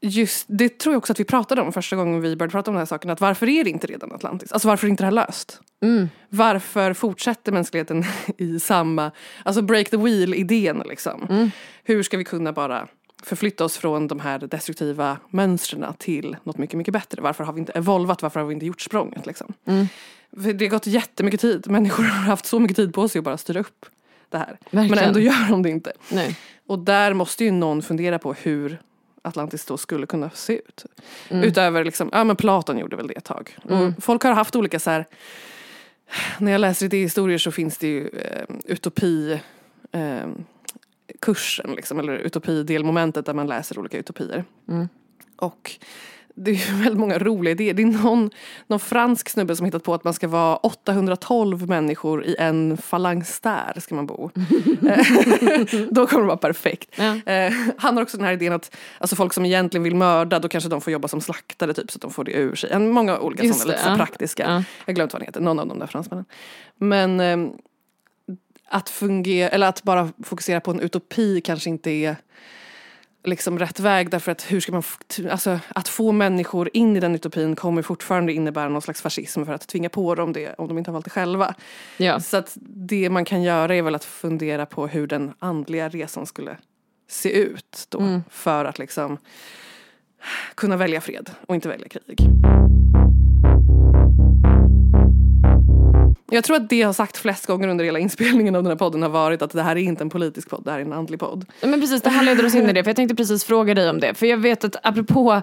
[SPEAKER 1] Just det tror jag också att vi pratade om första gången vi började prata om den här saken. Att varför är det inte redan Atlantis? Alltså varför är inte det här löst?
[SPEAKER 2] Mm.
[SPEAKER 1] Varför fortsätter mänskligheten i samma, alltså break the wheel idén liksom.
[SPEAKER 2] Mm.
[SPEAKER 1] Hur ska vi kunna bara förflytta oss från de här destruktiva mönstren till något mycket, mycket bättre? Varför har vi inte evolvat? Varför har vi inte gjort språnget liksom?
[SPEAKER 2] Mm.
[SPEAKER 1] Det har gått jättemycket tid. Människor har haft så mycket tid på sig att bara styra upp det här. Men
[SPEAKER 2] Verkligen.
[SPEAKER 1] ändå gör de det inte.
[SPEAKER 2] Nej.
[SPEAKER 1] Och där måste ju någon fundera på hur Atlantis då skulle kunna se ut.
[SPEAKER 2] Mm.
[SPEAKER 1] Utöver liksom, ja men Platon gjorde väl det ett tag. Och folk har haft olika så här, när jag läser idéhistorier så finns det ju eh, utopi eh, kursen liksom, eller utopidelmomentet där man läser olika utopier.
[SPEAKER 2] Mm.
[SPEAKER 1] Och det är ju väldigt många roliga idéer. Det är någon, någon fransk snubbe som hittat på att man ska vara 812 människor i en falangstär ska man bo. Eh, då kommer det vara perfekt.
[SPEAKER 2] Ja.
[SPEAKER 1] Eh, han har också den här idén att alltså folk som egentligen vill mörda då kanske de får jobba som slaktare typ så att de får det ur sig. Många olika
[SPEAKER 2] Just
[SPEAKER 1] sådana
[SPEAKER 2] det,
[SPEAKER 1] lite så
[SPEAKER 2] ja.
[SPEAKER 1] praktiska.
[SPEAKER 2] Ja.
[SPEAKER 1] Jag har glömt vad han heter, någon av de där fransmännen. Men ehm, att fungera, eller att bara fokusera på en utopi kanske inte är liksom rätt väg därför att hur ska man, alltså att få människor in i den utopin kommer fortfarande innebära någon slags fascism för att tvinga på dem det om de inte har valt det själva.
[SPEAKER 2] Ja.
[SPEAKER 1] Så att det man kan göra är väl att fundera på hur den andliga resan skulle se ut då för att liksom kunna välja fred och inte välja krig. Jag tror att det jag har sagt flest gånger under hela inspelningen av den här podden har varit att det här är inte en politisk podd, det här är en andlig podd.
[SPEAKER 2] Men precis, det här leder oss in i det. För jag tänkte precis fråga dig om det. För jag vet att apropå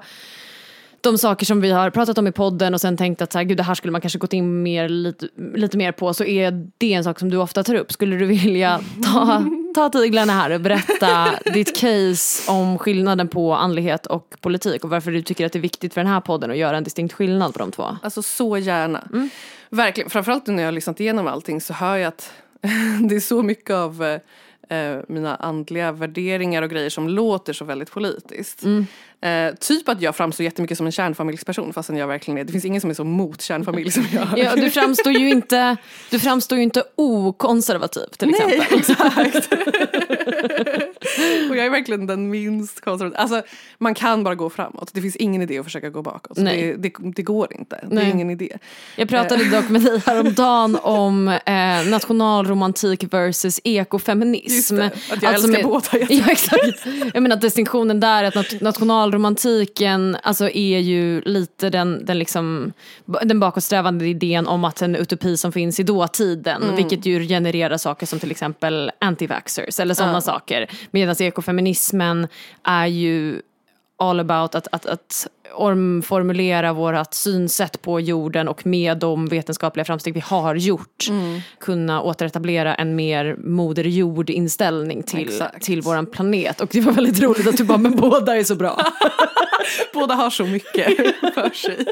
[SPEAKER 2] de saker som vi har pratat om i podden och sen tänkt att så här, gud, det här skulle man kanske gått in mer, lite, lite mer på så är det en sak som du ofta tar upp. Skulle du vilja ta, ta tyglarna här och berätta ditt case om skillnaden på andlighet och politik och varför du tycker att det är viktigt för den här podden att göra en distinkt skillnad på de två?
[SPEAKER 1] Alltså så gärna. Verkligen. Framförallt nu när jag har lyssnat igenom allting så hör jag att det är så mycket av eh, eh, mina andliga värderingar och grejer som låter så väldigt politiskt. Mm. Eh, typ att jag framstår jättemycket som en kärnfamiljsperson fastän jag verkligen är, det finns ingen som är så mot kärnfamilj som jag.
[SPEAKER 2] Ja, du framstår ju inte, du framstår ju inte okonservativ till exempel.
[SPEAKER 1] Nej, exakt. och jag är verkligen den minst konservativa. Alltså man kan bara gå framåt. Det finns ingen idé att försöka gå bakåt. Det, det, det går inte. Det
[SPEAKER 2] Nej.
[SPEAKER 1] är ingen idé.
[SPEAKER 2] Jag pratade dock med dig häromdagen om eh, nationalromantik versus ekofeminism.
[SPEAKER 1] Just det, att jag älskar
[SPEAKER 2] med-
[SPEAKER 1] båda.
[SPEAKER 2] Ja exakt. Jag menar att distinktionen där är att nat- nationalromantiken alltså är ju lite den, den, liksom, den bakåtsträvande idén om att en utopi som finns i dåtiden,
[SPEAKER 1] Mm.
[SPEAKER 2] vilket ju genererar saker som till exempel anti-vaxxers eller sådana saker. Medan ekofeminismen är ju all about att, att, att omformulera vårt synsätt på jorden och med de vetenskapliga framsteg vi har gjort
[SPEAKER 1] Mm.
[SPEAKER 2] kunna återetablera en mer moder jord inställning till,
[SPEAKER 1] Exakt.
[SPEAKER 2] till våran planet. Och det var väldigt roligt att du bara, men båda är så bra.
[SPEAKER 1] Båda har så mycket för sig.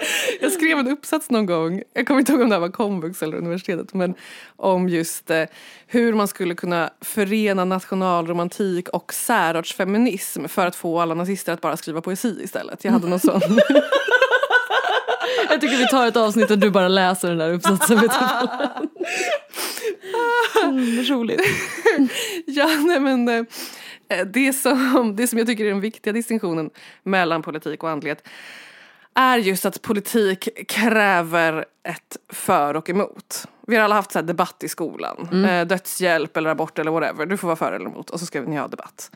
[SPEAKER 1] Jag skrev en uppsats någon gång, jag kommer inte ihåg om det var komvux eller universitetet, men om just eh, hur man skulle kunna förena nationalromantik och särartsfeminism för att få alla nazister att bara skriva poesi istället. Jag hade någon sån.
[SPEAKER 2] Jag tycker vi tar ett avsnitt där du bara läser den där uppsatsen. Mm, roligt.
[SPEAKER 1] ja, nej men eh, det som, det som jag tycker är den viktiga distinktionen mellan politik och andlighet är just att politik kräver ett för och emot. Vi har alla haft så debatt i skolan. Eh, dödshjälp eller abort eller whatever. Du får vara för eller emot och så ska ni ha debatt.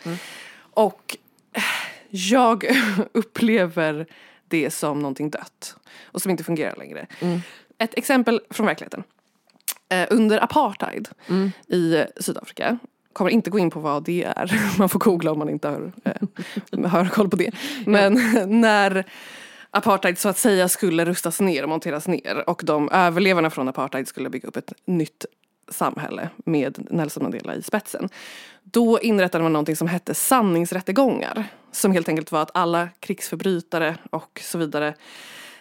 [SPEAKER 1] Och eh, jag upplever det som någonting dött och som inte fungerar längre. Ett exempel från verkligheten. Eh, under apartheid i eh, Sydafrika kommer inte gå in på vad det är. Man får googla om man inte har, eh, har koll på det. Men när apartheid så att säga skulle rustas ner och monteras ner och de överlevarna från apartheid skulle bygga upp ett nytt samhälle med Nelson Mandela i spetsen. Då inrättade man någonting som hette sanningsrättegångar. Som helt enkelt var att alla krigsförbrytare och så vidare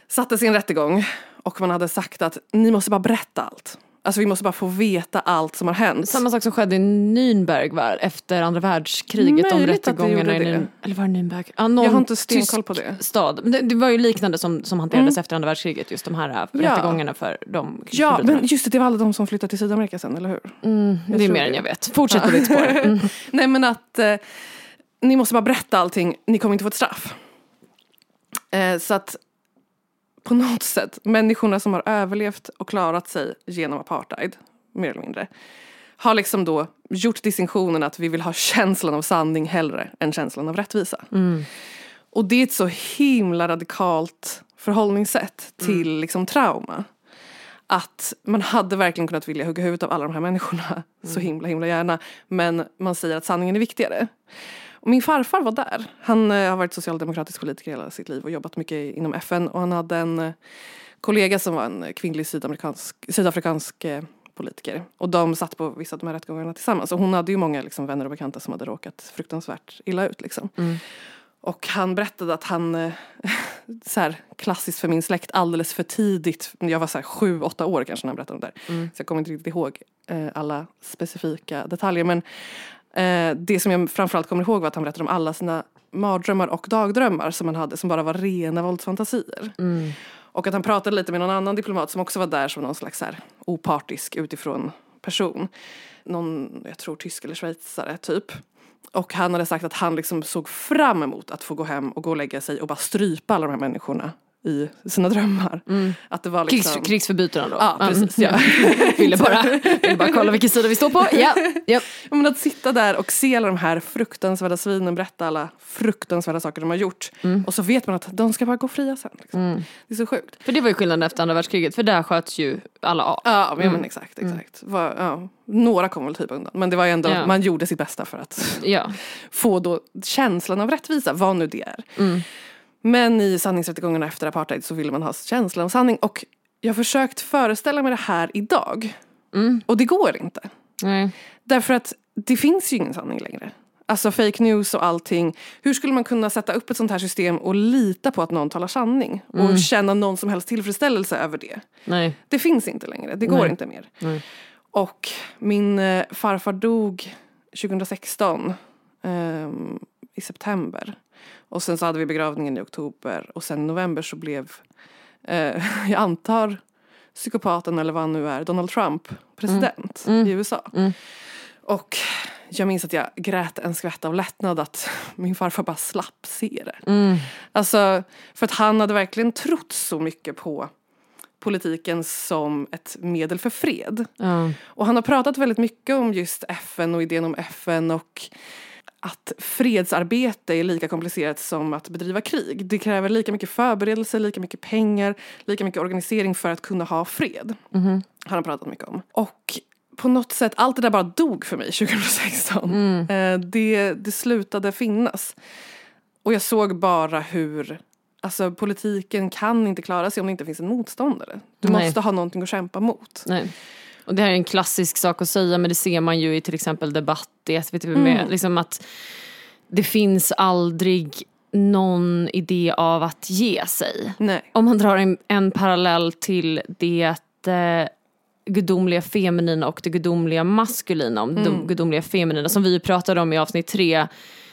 [SPEAKER 1] sattes i en rättegång och man hade sagt att ni måste bara berätta allt. Alltså vi måste bara få veta allt som har hänt.
[SPEAKER 2] Samma sak som skedde i Nürnberg va? efter andra världskriget.
[SPEAKER 1] Möjligt det
[SPEAKER 2] rättegångarna
[SPEAKER 1] gjorde
[SPEAKER 2] i
[SPEAKER 1] det.
[SPEAKER 2] Eller var det Nürnberg? Ja, någon
[SPEAKER 1] Jag har inte stenkoll på det. Mm.
[SPEAKER 2] Stad. Det, det var ju liknande som, som hanterades efter andra världskriget. Just de här äh,
[SPEAKER 1] Ja.
[SPEAKER 2] rättegångarna för de
[SPEAKER 1] Ja, men just det, det var alla de som flyttade till Sydamerika sen, eller hur?
[SPEAKER 2] Mm, det är mer
[SPEAKER 1] det.
[SPEAKER 2] än jag vet. Fortsätt på ditt spår. Mm.
[SPEAKER 1] Nej men att eh, ni måste bara berätta allting, ni kommer inte få ett straff. Eh, så att på något sätt, människorna som har överlevt och klarat sig genom apartheid, mer eller mindre, har liksom då gjort distinktionen att vi vill ha känslan av sanning hellre än känslan av rättvisa. Och det är ett så himla radikalt förhållningssätt till liksom trauma. Att man hade verkligen kunnat vilja hugga huvudet av alla de här människorna så himla himla gärna. Men man säger att sanningen är viktigare. Och min farfar var där. Han eh, har varit socialdemokratisk politiker hela sitt liv och jobbat mycket inom FN. Och han hade en eh, kollega som var en kvinnlig sydamerikansk, sydafrikansk eh, politiker. Och de satt på vissa av de här rättegångarna tillsammans. Och hon hade ju många liksom, vänner och bekanta som hade råkat fruktansvärt illa ut. Liksom. Och han berättade att han, så här, klassiskt för min släkt, alldeles för tidigt, jag var så här sju, åtta år kanske när han berättade om det där. Så jag kommer inte riktigt ihåg alla specifika detaljer. Men eh, det som jag framförallt kommer ihåg var att han berättade om alla sina mardrömmar och dagdrömmar som han hade som bara var rena våldsfantasier. Och att han pratade lite med någon annan diplomat som också var där som någon slags här, opartisk utifrån person. Någon, jag tror tysk eller schweizare typ. Och han hade sagt att han liksom såg fram emot att få gå hem och gå och lägga sig och bara strypa alla de här människorna i sina drömmar. Att det var liksom...
[SPEAKER 2] Krigs, krigsförbrytaren då?
[SPEAKER 1] Ja, precis. Ja.
[SPEAKER 2] ville, bara, ville bara kolla vilken sida vi står på. Ja, ja.
[SPEAKER 1] Men att sitta där och se alla de här fruktansvärda svinen berätta alla fruktansvärda saker de har gjort. Och så vet man att de ska bara gå fria sen. Liksom. Det är så sjukt.
[SPEAKER 2] För det var ju skillnaden efter andra världskriget, för där sköts ju alla av.
[SPEAKER 1] Ja men, men exakt, exakt. Var, ja, några kom väl typ undan. Men det var ju ändå,
[SPEAKER 2] Ja.
[SPEAKER 1] man gjorde sitt bästa för att få då känslan av rättvisa, vad nu det är. Men i sanningsrättegångarna efter apartheid så ville man ha känslan av sanning. Och jag har försökt föreställa mig det här idag. Och det går inte.
[SPEAKER 2] Nej.
[SPEAKER 1] Därför att det finns ju ingen sanning längre. Alltså fake news och allting. Hur skulle man kunna sätta upp ett sånt här system och lita på att någon talar sanning? Och känna någon som helst tillfredsställelse över det?
[SPEAKER 2] Nej.
[SPEAKER 1] Det finns inte längre, det går
[SPEAKER 2] Nej.
[SPEAKER 1] inte mer.
[SPEAKER 2] Nej.
[SPEAKER 1] Och min eh, farfar dog 2016 ehm, i september. Och sen så hade vi begravningen i oktober och sen i november så blev, eh, jag antar psykopaten eller vad han nu är, Donald Trump president i USA. Och jag minns att jag grät en skvätt av lättnad att min farfar bara slapp se det. Alltså, för att han hade verkligen trott så mycket på politiken som ett medel för fred.
[SPEAKER 2] Ja.
[SPEAKER 1] Och han har pratat väldigt mycket om just FN och idén om FN och att fredsarbete är lika komplicerat som att bedriva krig. Det kräver lika mycket förberedelse, lika mycket pengar, lika mycket organisering för att kunna ha fred. Han har pratat mycket om. Och på något sätt, allt det där bara dog för mig 2016. Eh, Det, det slutade finnas. Och jag såg bara hur Alltså politiken kan inte klara sig om det inte finns en motståndare. Du
[SPEAKER 2] Nej.
[SPEAKER 1] måste ha någonting att kämpa mot.
[SPEAKER 2] Nej. Och det här är en klassisk sak att säga men det ser man ju i till exempel debatt i SVT med. Liksom att det finns aldrig någon idé av att ge sig.
[SPEAKER 1] Nej.
[SPEAKER 2] Om man drar en, en parallell till det eh, gudomliga feminina och det gudomliga maskulina, om de gudomliga feminina som vi pratade om i avsnitt tre,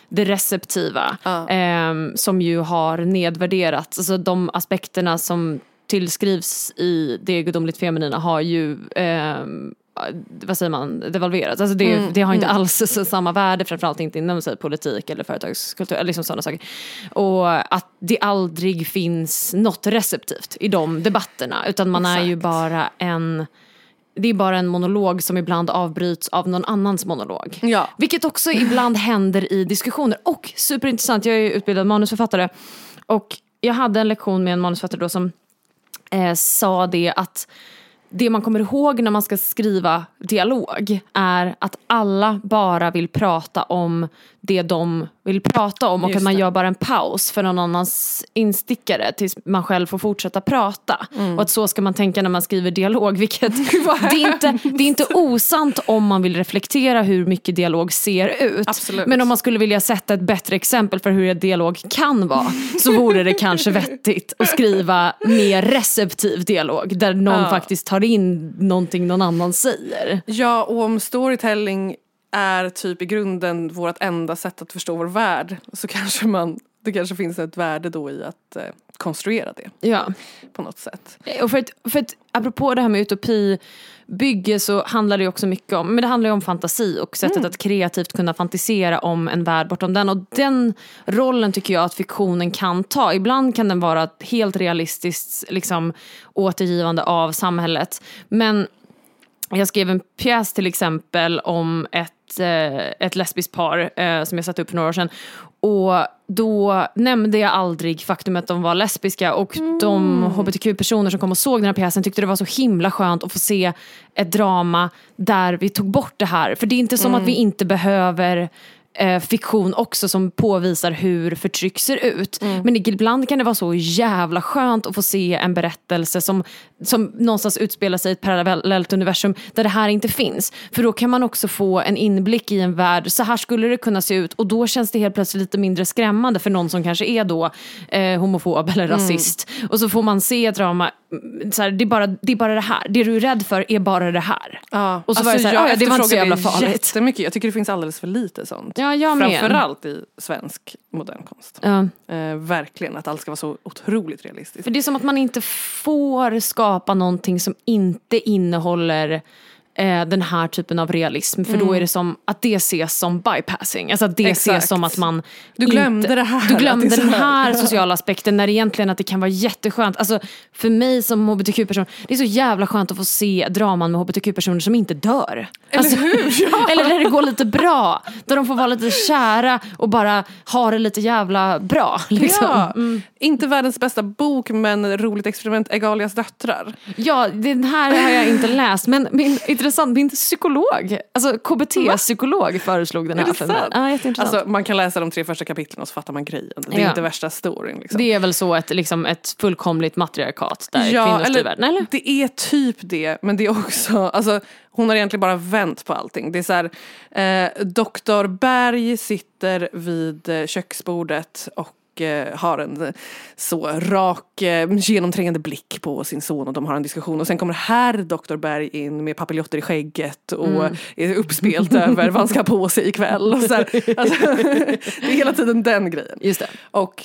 [SPEAKER 2] det receptiva,
[SPEAKER 1] Ja.
[SPEAKER 2] ehm, som ju har nedvärderats. Alltså de aspekterna som tillskrivs i det gudomligt feminina har ju ehm, vad säger man, devalverats. Alltså det, det har inte alls så samma värde, framförallt inte inom här, politik eller företagskultur, eller liksom sådana saker. Och att det aldrig finns något receptivt i de debatterna, utan man är ju
[SPEAKER 1] Exakt.
[SPEAKER 2] bara en det är bara en monolog som ibland avbryts av någon annans monolog.
[SPEAKER 1] Ja.
[SPEAKER 2] Vilket också ibland händer i diskussioner. Och superintressant, jag är utbildad manusförfattare. Och jag hade en lektion med en manusförfattare då som eh, sa det att det man kommer ihåg när man ska skriva dialog är att alla bara vill prata om det de vill prata om och
[SPEAKER 1] Just
[SPEAKER 2] att man
[SPEAKER 1] det.
[SPEAKER 2] gör bara en paus för någon annans instickare tills man själv får fortsätta prata.
[SPEAKER 1] Mm.
[SPEAKER 2] Och att så ska man tänka när man skriver dialog vilket det är, inte, det är inte osant om man vill reflektera hur mycket dialog ser ut.
[SPEAKER 1] Absolut.
[SPEAKER 2] Men om man skulle vilja sätta ett bättre exempel för hur en dialog kan vara så vore det kanske vettigt att skriva mer receptiv dialog där någon
[SPEAKER 1] Ja.
[SPEAKER 2] faktiskt tar in någonting någon annan säger.
[SPEAKER 1] Ja, och om storytelling är typ i grunden vårt enda sätt att förstå vår värld så kanske man, det kanske finns ett värde då i att eh, konstruera det
[SPEAKER 2] Ja.
[SPEAKER 1] på något sätt.
[SPEAKER 2] Och för att, för att, apropå det här med utopibygge så handlar det också mycket om, men det handlar ju om fantasi och sättet att kreativt kunna fantisera om en värld bortom den. Och den rollen tycker jag att fiktionen kan ta. Ibland kan den vara helt realistiskt liksom, återgivande av samhället. Men jag skrev en pjäs till exempel om ett, eh, ett lesbiskt par eh, som jag satte upp för några år sedan. Och då nämnde jag aldrig faktumet att de var lesbiska och de hbtq-personer som kom och såg den här pjäsen tyckte det var så himla skönt att få se ett drama där vi tog bort det här. För det är inte som att vi inte behöver eh, fiktion också som påvisar hur förtryck ser ut. Men ibland kan det vara så jävla skönt att få se en berättelse som, som någonstans utspelar sig i ett parallellt universum där det här inte finns. För då kan man också få en inblick i en värld, så här skulle det kunna se ut och då känns det helt plötsligt lite mindre skrämmande för någon som kanske är då eh, homofob eller rasist. Och så får man se ett drama, mm, så här, det, är bara, det är bara det här, det du är rädd för är bara det här.
[SPEAKER 1] Ja,
[SPEAKER 2] Och så var det så här,
[SPEAKER 1] jag
[SPEAKER 2] "Ah, ja, det var inte så jävla farligt."
[SPEAKER 1] Jättemycket. Jag tycker det finns alldeles för lite sånt.
[SPEAKER 2] Ja, jag.
[SPEAKER 1] Framförallt i svensk modern konst.
[SPEAKER 2] Ja.
[SPEAKER 1] Eh, verkligen, att allt ska vara så otroligt realistiskt.
[SPEAKER 2] För det är som att man inte får skapa någonting som inte innehåller eh, den här typen av realism. För då är det som att det ses som bypassing. Alltså att det
[SPEAKER 1] Mm. Exakt.
[SPEAKER 2] ses som att man
[SPEAKER 1] Du glömde det här,
[SPEAKER 2] Du glömde den
[SPEAKER 1] här.
[SPEAKER 2] här sociala aspekten när egentligen att det kan vara jätteskönt. Alltså för mig som hbtq-person, det är så jävla skönt att få se draman med hbtq-personer som inte dör. Alltså, eller där det går lite bra. Där de får vara lite kära och bara ha det lite jävla bra. Liksom.
[SPEAKER 1] Ja, inte världens bästa bok men roligt experiment, Egalias döttrar.
[SPEAKER 2] Ja, den här har jag inte läst men min, intressant, min psykolog, alltså KBT-psykolog föreslog den
[SPEAKER 1] Är
[SPEAKER 2] här
[SPEAKER 1] sant?
[SPEAKER 2] Ja, jätteintressant.
[SPEAKER 1] Alltså, man kan läsa de tre första kapitlen och så fattar man grejen. Det är
[SPEAKER 2] Ja.
[SPEAKER 1] inte värsta storyn. Liksom.
[SPEAKER 2] det är väl så ett, liksom, ett fullkomligt matriarkat där kvinnor styr världen, eller?
[SPEAKER 1] Det är typ det, men det är också, alltså, hon har egentligen bara vänt på allting. Det är så här, eh, Doktor Berg sitter vid eh, köksbordet och eh, har en eh, så rak eh, genomträngande blick på sin son och de har en diskussion och sen kommer herr Doktor Berg in med papiljotter i skägget och
[SPEAKER 2] Mm.
[SPEAKER 1] är uppspelt över vad han ska ha på sig ikväll. Och så alltså, det är hela tiden den grejen.
[SPEAKER 2] Just det.
[SPEAKER 1] Och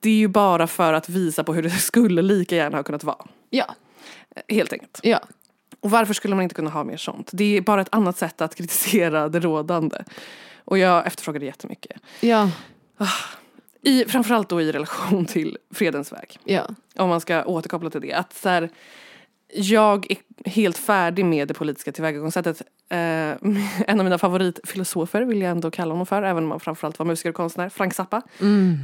[SPEAKER 1] det är ju bara för att visa på hur det skulle lika gärna ha kunnat vara.
[SPEAKER 2] Ja.
[SPEAKER 1] Helt enkelt.
[SPEAKER 2] ja.
[SPEAKER 1] Och varför skulle man inte kunna ha mer sånt? Det är bara ett annat sätt att kritisera det rådande. Och jag efterfrågar det jättemycket.
[SPEAKER 2] Ja.
[SPEAKER 1] I, framförallt då i relation till Fredens väg.
[SPEAKER 2] Ja.
[SPEAKER 1] Om man ska återkoppla till det. Att så här, jag är helt färdig med det politiska tillvägagångssättet. Eh, en av mina favoritfilosofer vill jag ändå kalla honom för, även om han framförallt var musiker och konstnär. Frank Zappa.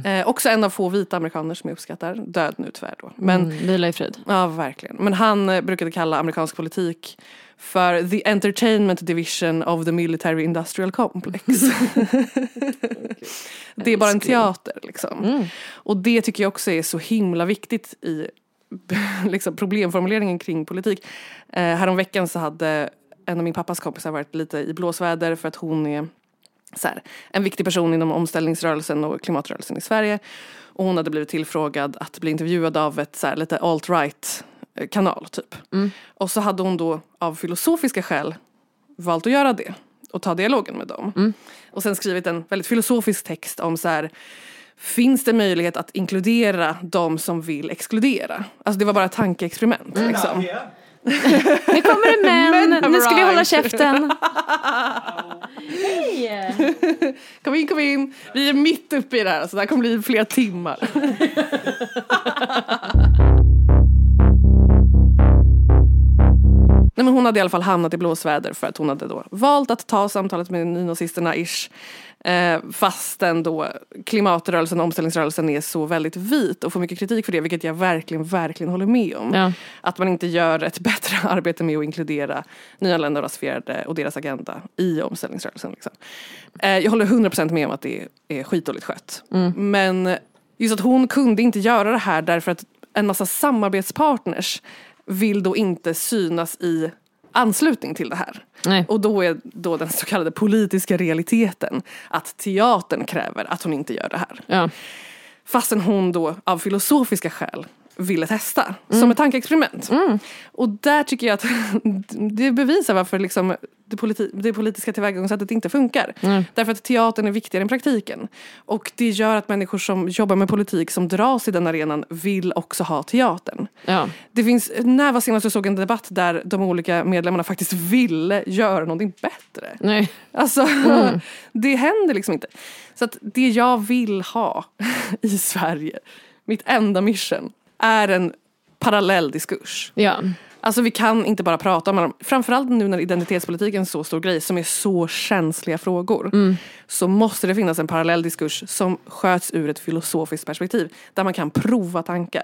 [SPEAKER 1] Eh, också en av få vita amerikaner som jag uppskattar. Död nu tyvärr då. Men
[SPEAKER 2] Mm, vila i frid.
[SPEAKER 1] Ja, verkligen. Men han eh, brukade kalla amerikansk politik för the entertainment division of the military industrial complex. det är bara en teater liksom. Och det tycker jag också är så himla viktigt i liksom, problemformuleringen kring politik. Eh, häromveckan så hade en av min pappas kompisar varit lite i blåsväder för att hon är så här, en viktig person inom omställningsrörelsen och klimatrörelsen i Sverige. Och hon hade blivit tillfrågad att bli intervjuad av ett så här, lite alt-right kanal typ. Och så hade hon då av filosofiska skäl valt att göra det och ta dialogen med dem. Och sen skrivit en väldigt filosofisk text om så här Finns det möjlighet att inkludera de som vill exkludera? Alltså det var bara ett tankeexperiment. Liksom.
[SPEAKER 2] Nu kommer det män,
[SPEAKER 1] Men
[SPEAKER 2] nu ska vi hålla käften.
[SPEAKER 1] Kom in, kom in. Vi är mitt uppe i det här så det här kommer bli flera timmar. Nej, men hon hade i alla fall hamnat i blåsväder för att hon hade då valt att ta samtalet med nynazisterna ish. Eh, fastän då klimatrörelsen och omställningsrörelsen är så väldigt vit och får mycket kritik för det, vilket jag verkligen, verkligen håller med om.
[SPEAKER 2] Ja.
[SPEAKER 1] Att man inte gör ett bättre arbete med att inkludera nyanlända och rasifierade och deras agenda i omställningsrörelsen. Liksom. Eh, jag håller 100% med om att det är skitdåligt skött. Men just att hon kunde inte göra det här därför att en massa samarbetspartners vill då inte synas i anslutning till det här.
[SPEAKER 2] Nej.
[SPEAKER 1] Och då är då den så kallade politiska realiteten att teatern kräver att hon inte gör det här.
[SPEAKER 2] Ja.
[SPEAKER 1] Fastän hon då av filosofiska skäl ville testa som ett tankeexperiment. Och där tycker jag att det bevisar varför liksom det, politi- det politiska tillvägagångssättet inte funkar. Därför att teatern är viktigare än praktiken. Och det gör att människor som jobbar med politik som dras i den arenan vill också ha teatern.
[SPEAKER 2] Ja.
[SPEAKER 1] Det finns, när var senast du såg en debatt där de olika medlemmarna faktiskt ville göra någonting bättre?
[SPEAKER 2] Nej.
[SPEAKER 1] Alltså, det händer liksom inte. Så att det jag vill ha i Sverige, mitt enda mission, är en parallell diskurs.
[SPEAKER 2] Ja.
[SPEAKER 1] Alltså vi kan inte bara prata om dem. Framförallt nu när identitetspolitiken är en så stor grej som är så känsliga frågor. Så måste det finnas en parallell diskurs som sköts ur ett filosofiskt perspektiv. Där man kan prova tankar.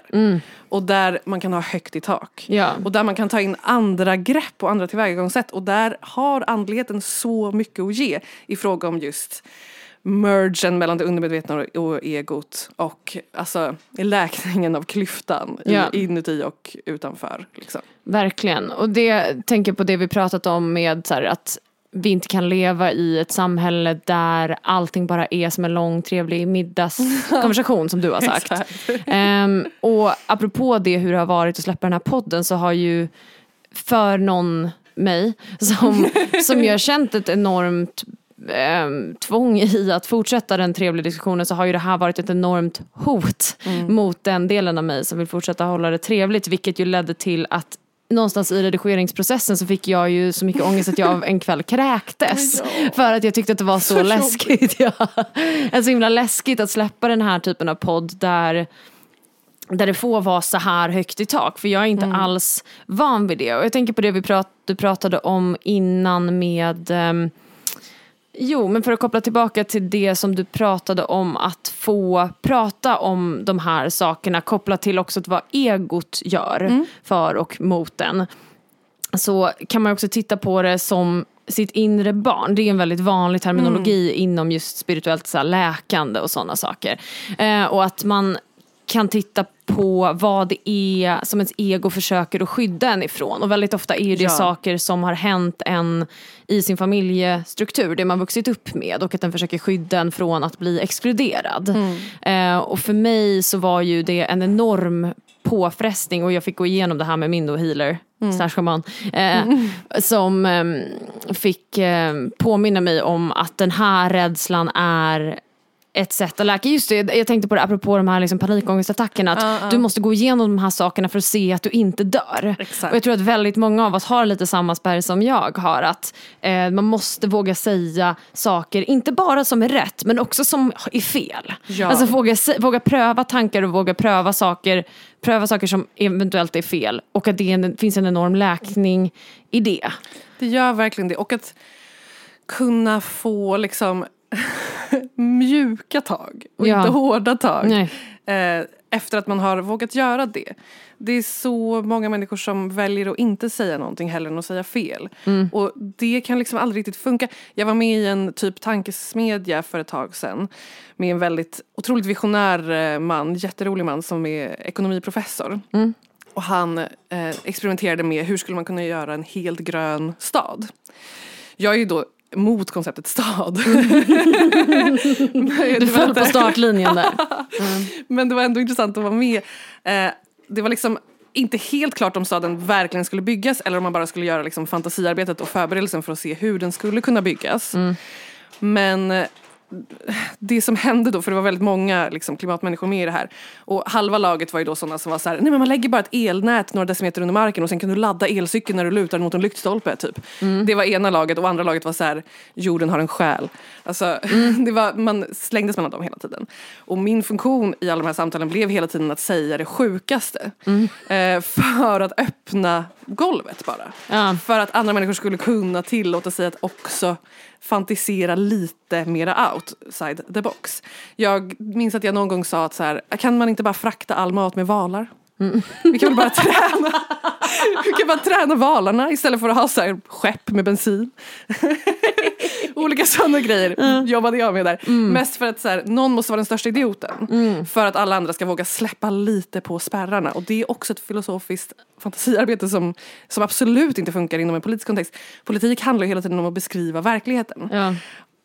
[SPEAKER 1] Och där man kan ha högt i tak.
[SPEAKER 2] Ja.
[SPEAKER 1] Och där man kan ta in andra grepp och andra tillvägagångssätt. Och där har andligheten så mycket att ge i fråga om just mergen mellan det undermedvetna och- egot och alltså läkningen av klyftan
[SPEAKER 2] Ja.
[SPEAKER 1] inuti och utanför. Liksom.
[SPEAKER 2] Verkligen. Och det tänker på det vi pratat om med så här, att vi inte kan leva i ett samhälle där allting bara är som en lång trevlig middagskonversation som du har sagt. Ehm, och apropå det hur det har varit att släppa den här podden så har ju för någon, mig, som, som jag har känt ett enormt ehm, tvång i att fortsätta den trevliga diskussionen så har ju det här varit ett enormt hot mot den delen av mig som vill fortsätta hålla det trevligt vilket ju ledde till att någonstans i redigeringsprocessen så fick jag ju så mycket ångest att jag en kväll kräktes. För att jag tyckte att det var så,
[SPEAKER 1] Så
[SPEAKER 2] läskigt. Ja. Alltså så himla läskigt att släppa den här typen av podd där där det får vara så här högt i tak. För jag är inte alls van vid det. Och jag tänker på det vi prat, du pratade om innan med ehm, Jo, men för att koppla tillbaka till det som du pratade om att få prata om de här sakerna kopplat till också vad egot gör för och mot en. Så kan man också titta på det som sitt inre barn. Det är en väldigt vanlig terminologi inom just spirituellt så läkande och sådana saker. Eh, och att man kan titta på vad det är som ens ego försöker att skydda en ifrån. Och väldigt ofta är det
[SPEAKER 1] Ja.
[SPEAKER 2] saker som har hänt en i sin familjestruktur, det man vuxit upp med och att den försöker skydda en från att bli exkluderad. Eh, och för mig så var ju det en enorm påfrestning och jag fick gå igenom det här med min då healer, slash shaman, eh, som ehm, fick eh, påminna mig om att den här rädslan är ett sätt att läka. Just det, jag tänkte på det apropå de här liksom panikångestattackerna. Att
[SPEAKER 1] Ja, ja.
[SPEAKER 2] du måste gå igenom de här sakerna för att se att du inte dör.
[SPEAKER 1] Exakt.
[SPEAKER 2] Och jag tror att väldigt många av oss har lite samma spärr som jag har. Att eh, man måste våga säga saker, inte bara som är rätt, men också som är fel.
[SPEAKER 1] Ja.
[SPEAKER 2] Alltså våga, våga pröva tankar och våga pröva saker, pröva saker som eventuellt är fel. Och att det en, finns en enorm läkning i det.
[SPEAKER 1] Det gör verkligen det. Och att kunna få liksom mjuka tag och
[SPEAKER 2] Ja.
[SPEAKER 1] inte hårda tag. Eh, efter att man har vågat göra det. Det är så många människor som väljer att inte säga någonting hellre än att säga fel. Och det kan liksom aldrig riktigt funka. Jag var med i en typ tankesmedja för ett tag sedan. Med en väldigt otroligt visionär eh, man, jätterolig man som är ekonomiprofessor. Och han eh, experimenterade med hur skulle man kunna göra en helt grön stad. Jag är ju då mot konceptet stad.
[SPEAKER 2] Du föll på startlinjen där.
[SPEAKER 1] Men det var ändå intressant att vara med. Eh, det var liksom inte helt klart om staden verkligen skulle byggas eller om man bara skulle göra liksom fantasiarbetet och förberedelsen för att se hur den skulle kunna byggas. Men eh, det som hände då, för det var väldigt många liksom, klimatmänniskor med i det här. Och halva laget var ju då sådana som var så här, nej men man lägger bara ett elnät några decimeter under marken och sen kan du ladda elcykeln när du lutar den mot en lyktstolpe typ. Det var ena laget och andra laget var så här, jorden har en själ. Alltså, det var, man slängdes mellan dem hela tiden. Och min funktion i alla de här samtalen blev hela tiden att säga det sjukaste. Eh, för att öppna golvet bara.
[SPEAKER 2] Ja.
[SPEAKER 1] För att andra människor skulle kunna tillåta sig att också fantisera lite mera outside the box. Jag minns att jag någon gång sa att så här, kan man inte bara frakta all mat med valar? Vi kan väl bara träna Vi kan bara träna valarna istället för att ha så här skepp med bensin. Olika sådana grejer jobbade jag med där. Mest för att så här, någon måste vara den största idioten. För att alla andra ska våga släppa lite på spärrarna. Och det är också ett filosofiskt fantasiarbete som, som absolut inte funkar inom en politisk kontext. Politik handlar ju hela tiden om att beskriva verkligheten.
[SPEAKER 2] Ja.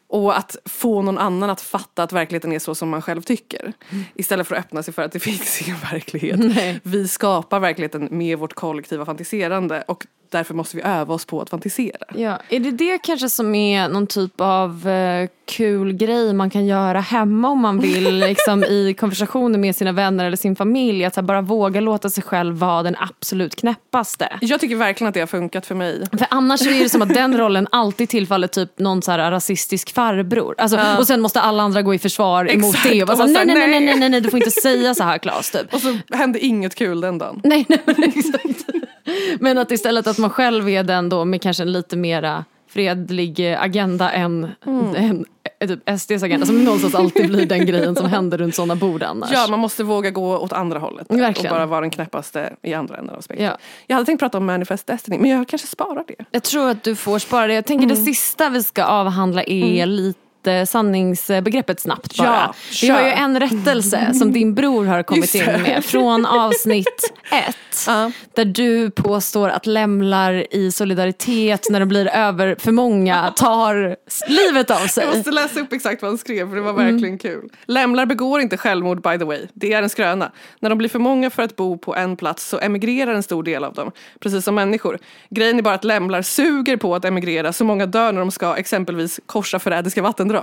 [SPEAKER 1] Och att få någon annan att fatta att verkligheten är så som man själv tycker. Istället för att öppna sig för att det finns ingen verklighet.
[SPEAKER 2] Nej.
[SPEAKER 1] Vi skapar verkligheten med vårt kollektiva fantiserande och därför måste vi öva oss på att fantisera.
[SPEAKER 2] Ja, är det det kanske som är någon typ av eh, kul grej man kan göra hemma om man vill liksom, i konversationer med sina vänner eller sin familj? Att här, bara våga låta sig själv vara den absolut knäppaste.
[SPEAKER 1] Jag tycker verkligen att det har funkat för mig.
[SPEAKER 2] För annars är det som att den rollen alltid tillfaller typ någon så här rasistisk farbror. Alltså, Och sen måste alla andra gå i försvar emot
[SPEAKER 1] Exakt,
[SPEAKER 2] det och bara så, nej, nej, nej,
[SPEAKER 1] nej.
[SPEAKER 2] nej, nej, du får inte säga så här Klas typ.
[SPEAKER 1] Och så hände inget kul den dagen.
[SPEAKER 2] Nej, nej exakt. Men att istället att man själv är den då med kanske en lite mera fredlig agenda än,
[SPEAKER 1] Mm.
[SPEAKER 2] än eh, typ SDs agenda som någonstans alltid blir den grejen som händer runt sådana bord annars.
[SPEAKER 1] Ja, man måste våga gå åt andra hållet. där. Och bara vara den knäppaste i andra änden av spektrat.
[SPEAKER 2] Ja.
[SPEAKER 1] Jag hade tänkt prata om Manifest Destiny, men jag kanske sparar det.
[SPEAKER 2] Jag tror att du får spara det. Jag tänker
[SPEAKER 1] Mm.
[SPEAKER 2] det sista vi ska avhandla är lite sanningsbegreppet snabbt bara.
[SPEAKER 1] Ja,
[SPEAKER 2] vi har ju en rättelse som din bror har kommit in med från avsnitt ett.
[SPEAKER 1] Ja.
[SPEAKER 2] Där du påstår att lämlar i solidaritet när de blir över för många tar livet av sig.
[SPEAKER 1] Jag måste läsa upp exakt vad han skrev för det var verkligen kul. Lämlar begår inte självmord by the way. Det är en skröna. När de blir för många för att bo på en plats så emigrerar en stor del av dem. Precis som människor. Grejen är bara att lämlar suger på att emigrera så många dör när de ska exempelvis korsa förrädiska vattendrag.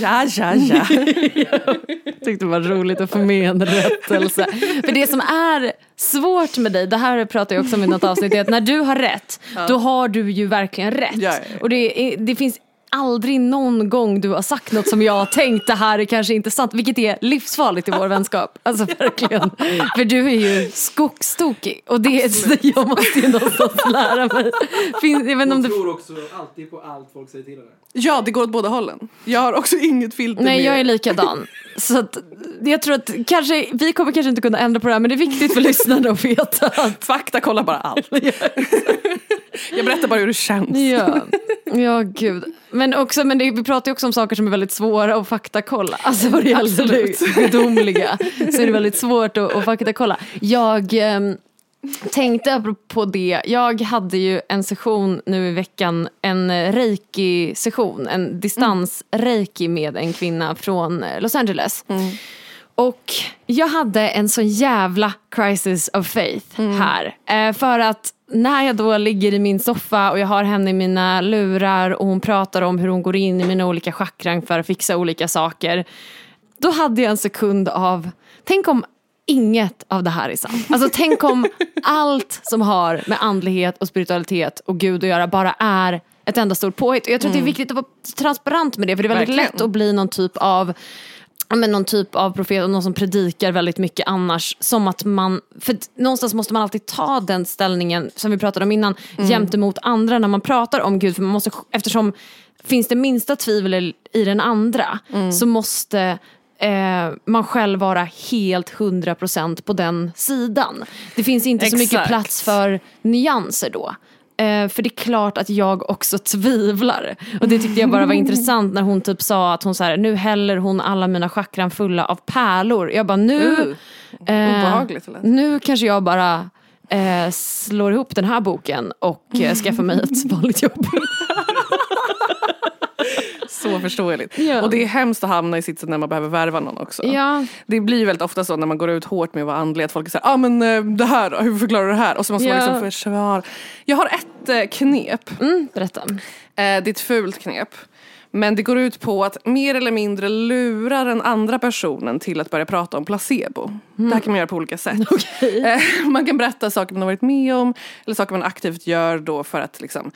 [SPEAKER 1] ja, ja, ja.
[SPEAKER 2] tyckte det var roligt att få med en rättelse. För det som är svårt med dig, det här pratar jag också om i något avsnitt, är att när du har rätt, då har du ju verkligen rätt. Och det, det finns aldrig någon gång du har sagt något som jag har tänkt det här är kanske inte sant, vilket är livsfarligt i vår vänskap. Alltså verkligen. För du är ju skogstokig och det är, så jag måste ju någonstans lära mig. Finns, jag vet om
[SPEAKER 3] Hon
[SPEAKER 2] det,
[SPEAKER 3] tror också alltid på allt folk säger till henne.
[SPEAKER 1] Ja, det går åt båda hållen. Jag har också inget filter
[SPEAKER 2] nej
[SPEAKER 1] med-
[SPEAKER 2] jag är likadan. Så att, jag tror att kanske, vi kommer kanske inte kunna ändra på det här men det är viktigt för lyssnarna att veta att
[SPEAKER 1] Fakta kollar bara allt. jag berättar bara hur det känns.
[SPEAKER 2] Ja, ja gud. Men, också, men det, vi pratar ju också om saker som är väldigt svåra att faktakolla. Alltså vad det gäller det gudomliga så är det väldigt svårt att, att faktakolla. Jag ehm, tänkte apropå det, jag hade ju en session nu i veckan, en reiki-session, en distans-reiki med en kvinna från Los Angeles. Och jag hade en sån jävla crisis of faith här. Eh, för att när jag då ligger i min soffa och jag har henne i mina lurar och hon pratar om hur hon går in i mina olika chakran för att fixa olika saker. Då hade jag en sekund av, tänk om inget av det här är sant. Alltså tänk om allt som har med andlighet och spiritualitet och Gud att göra bara är ett enda stort påhitt. Och jag tror att det är viktigt att vara transparent med det för det är väldigt
[SPEAKER 1] Verkligen.
[SPEAKER 2] lätt att bli någon typ av men någon typ av profet och någon som predikar väldigt mycket annars. Som att man, för någonstans måste man alltid ta den ställningen som vi pratade om innan gentemot andra när man pratar om Gud. För man måste, eftersom finns det minsta tvivel i- i den andra så måste eh, man själv vara helt 100% på den sidan. Det finns inte så mycket
[SPEAKER 1] Exakt.
[SPEAKER 2] plats för nyanser då. Eh, för det är klart att jag också tvivlar. Och det tyckte jag bara var intressant när hon typ sa att hon så här, nu häller hon alla mina chakran fulla av pärlor. Jag bara nu,
[SPEAKER 1] Uh, eller?
[SPEAKER 2] nu kanske jag bara eh, slår ihop den här boken och eh, skaffar mig ett vanligt jobb.
[SPEAKER 1] Så förståeligt.
[SPEAKER 2] Ja.
[SPEAKER 1] Och det är hemskt att hamna i sitsen när man behöver värva någon också.
[SPEAKER 2] ja,
[SPEAKER 1] Det blir väldigt ofta så när man går ut hårt med att vara andlig att folk är såhär, ja ah, men eh, det här då, hur förklarar du det här? Och så måste man
[SPEAKER 2] Ja.
[SPEAKER 1] liksom försvara. Jag har ett eh, knep,
[SPEAKER 2] mm, berätta.
[SPEAKER 1] eh, det är ett fult knep. Men det går ut på att mer eller mindre lura den andra personen till att börja prata om placebo. Det här kan man göra på olika sätt. Eh, man kan berätta saker man har varit med om eller saker man aktivt gör då för att liksom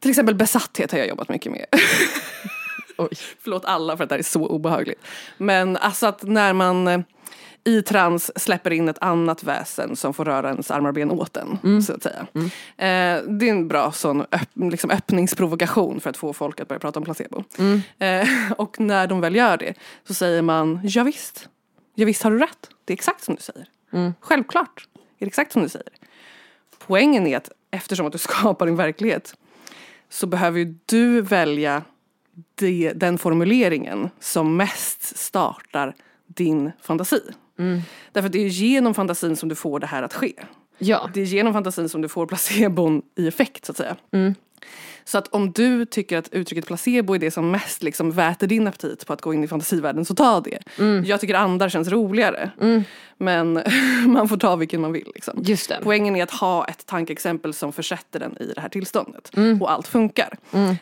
[SPEAKER 1] till exempel besatthet har jag jobbat mycket med.
[SPEAKER 2] Oj.
[SPEAKER 1] Förlåt alla för att det här är så obehagligt. Men alltså att när man eh, i trans släpper in ett annat väsen som får röra ens armar och ben åt en. Så att säga. Eh, det är en bra sån öpp, liksom öppningsprovokation för att få folk att börja prata om placebo. Eh, och när de väl gör det så säger man ja visst, ja visst har du rätt. Det är exakt som du säger. Självklart är det exakt som du säger. Poängen är att eftersom att du skapar din verklighet så behöver ju du välja det, den formuleringen som mest startar din fantasi. Därför att det är genom fantasin som du får det här att ske.
[SPEAKER 2] Ja,
[SPEAKER 1] Det är genom fantasin som du får placebon i effekt så att säga. Så att om du tycker att uttrycket placebo är det som mest liksom väter din aptit på att gå in i fantasivärlden så ta det. Jag tycker andar känns roligare. Men man får ta vilken man vill. Liksom. Poängen är att ha ett tankeexempel som försätter den i det här tillståndet. Och allt funkar.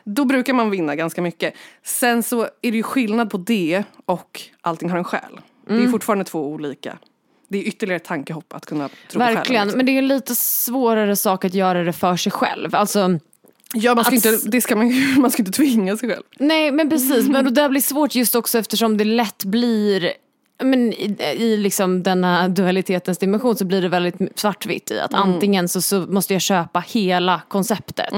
[SPEAKER 1] Då brukar man vinna ganska mycket. Sen så är det ju skillnad på det och allting har en själ. Det är fortfarande två olika. Det är ytterligare ett tankehopp att kunna tro på.
[SPEAKER 2] Verkligen,
[SPEAKER 1] liksom.
[SPEAKER 2] men det är en lite svårare sak att göra det för sig själv. Alltså,
[SPEAKER 1] Ja, man ska,
[SPEAKER 2] att-
[SPEAKER 1] inte, det ska man, man ska inte tvinga sig själv.
[SPEAKER 2] Nej men precis, men det blir svårt just också eftersom det lätt blir men i, i liksom denna dualitetens dimension så blir det väldigt svartvitt i att antingen så, så måste jag köpa hela konceptet.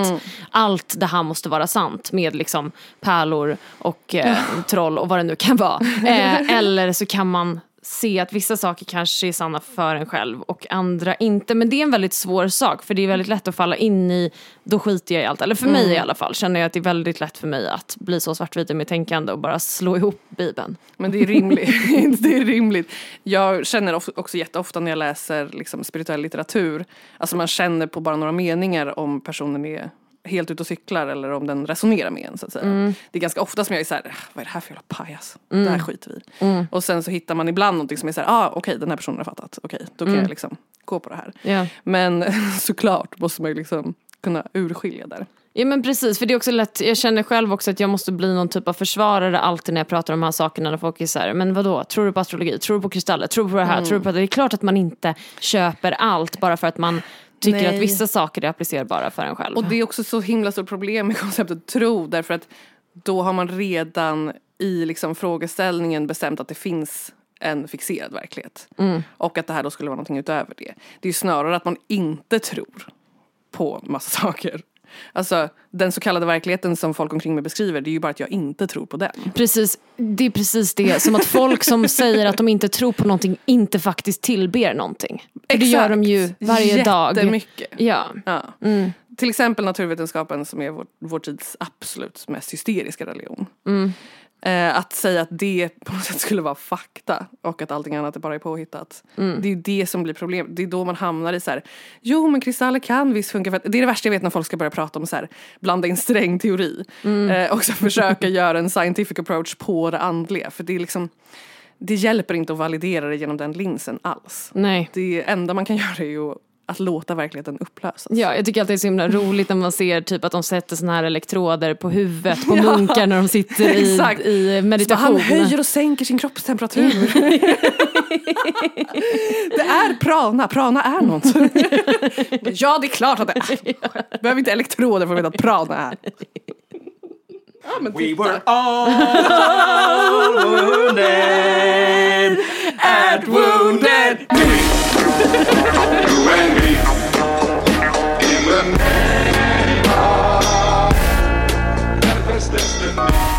[SPEAKER 2] Allt det här måste vara sant med liksom pärlor och eh, troll och vad det nu kan vara. Eh, eller så kan man se att vissa saker kanske är sanna för en själv och andra inte. Men det är en väldigt svår sak för det är väldigt lätt att falla in i, då skiter jag i allt. Eller för mig i alla fall känner jag att det är väldigt lätt för mig att bli så svartvit i mitt tänkande och bara slå ihop bibeln.
[SPEAKER 1] Men det är rimligt. det är rimligt. Jag känner också jätteofta när jag läser liksom, spirituell litteratur, alltså man känner på bara några meningar om personen är helt ute och cyklar eller om den resonerar med en så att säga. Det är ganska ofta som jag är såhär, vad är det här för jävla pajas? Det här skiter vi i. Och sen så hittar man ibland någonting som är såhär, ah okej den här personen har fattat, okej då kan jag liksom gå på det här.
[SPEAKER 2] Ja.
[SPEAKER 1] Men såklart måste man ju liksom kunna urskilja där.
[SPEAKER 2] Ja men precis, för det är också lätt, jag känner själv också att jag måste bli någon typ av försvarare alltid när jag pratar om de här sakerna när folk är så här, men vadå, tror du på astrologi, tror du på kristaller, tror du på det här, tror du på det? Det är klart att man inte köper allt bara för att man tycker
[SPEAKER 1] Nej.
[SPEAKER 2] att vissa saker är applicerbara för en själv.
[SPEAKER 1] Och det är också så himla stort problem med konceptet tro därför att då har man redan i liksom frågeställningen bestämt att det finns en fixerad verklighet. Och att det här då skulle vara någonting utöver det. Det är ju snarare att man inte tror på massa saker. Alltså den så kallade verkligheten som folk omkring mig beskriver det är ju bara att jag inte tror på den.
[SPEAKER 2] Precis, det är precis det. Som att folk som säger att de inte tror på någonting inte faktiskt tillber någonting. För det gör de ju varje dag.
[SPEAKER 1] Jättemycket.
[SPEAKER 2] Ja.
[SPEAKER 1] Ja. Till exempel naturvetenskapen som är vår, vår tids absolut mest hysteriska religion. Eh, att säga att det på något sätt skulle vara fakta och att allting annat är bara är påhittat. Det är ju det som blir problemet. Det är då man hamnar i så här, jo men kristaller kan visst funka. För att det är det värsta jag vet när folk ska börja prata om så här, blanda in sträng teori. Eh, och så försöka göra en scientific approach på det andliga. För det är liksom, det hjälper inte att validera det genom den linsen alls.
[SPEAKER 2] Nej.
[SPEAKER 1] Det enda man kan göra är ju att låta verkligheten upplösas.
[SPEAKER 2] Ja, jag tycker alltid det är så himla roligt när man ser typ att de sätter såna här elektroder på huvudet på munkar när de sitter i, i
[SPEAKER 1] Så
[SPEAKER 2] meditation.
[SPEAKER 1] han höjer och sänker sin kroppstemperatur. det är prana, prana är något. ja det är klart att det är. Behöver inte elektroder för att veta att prana är.
[SPEAKER 4] We were all wounded at Wounded Knee.
[SPEAKER 5] You and me in the name of manifest destiny.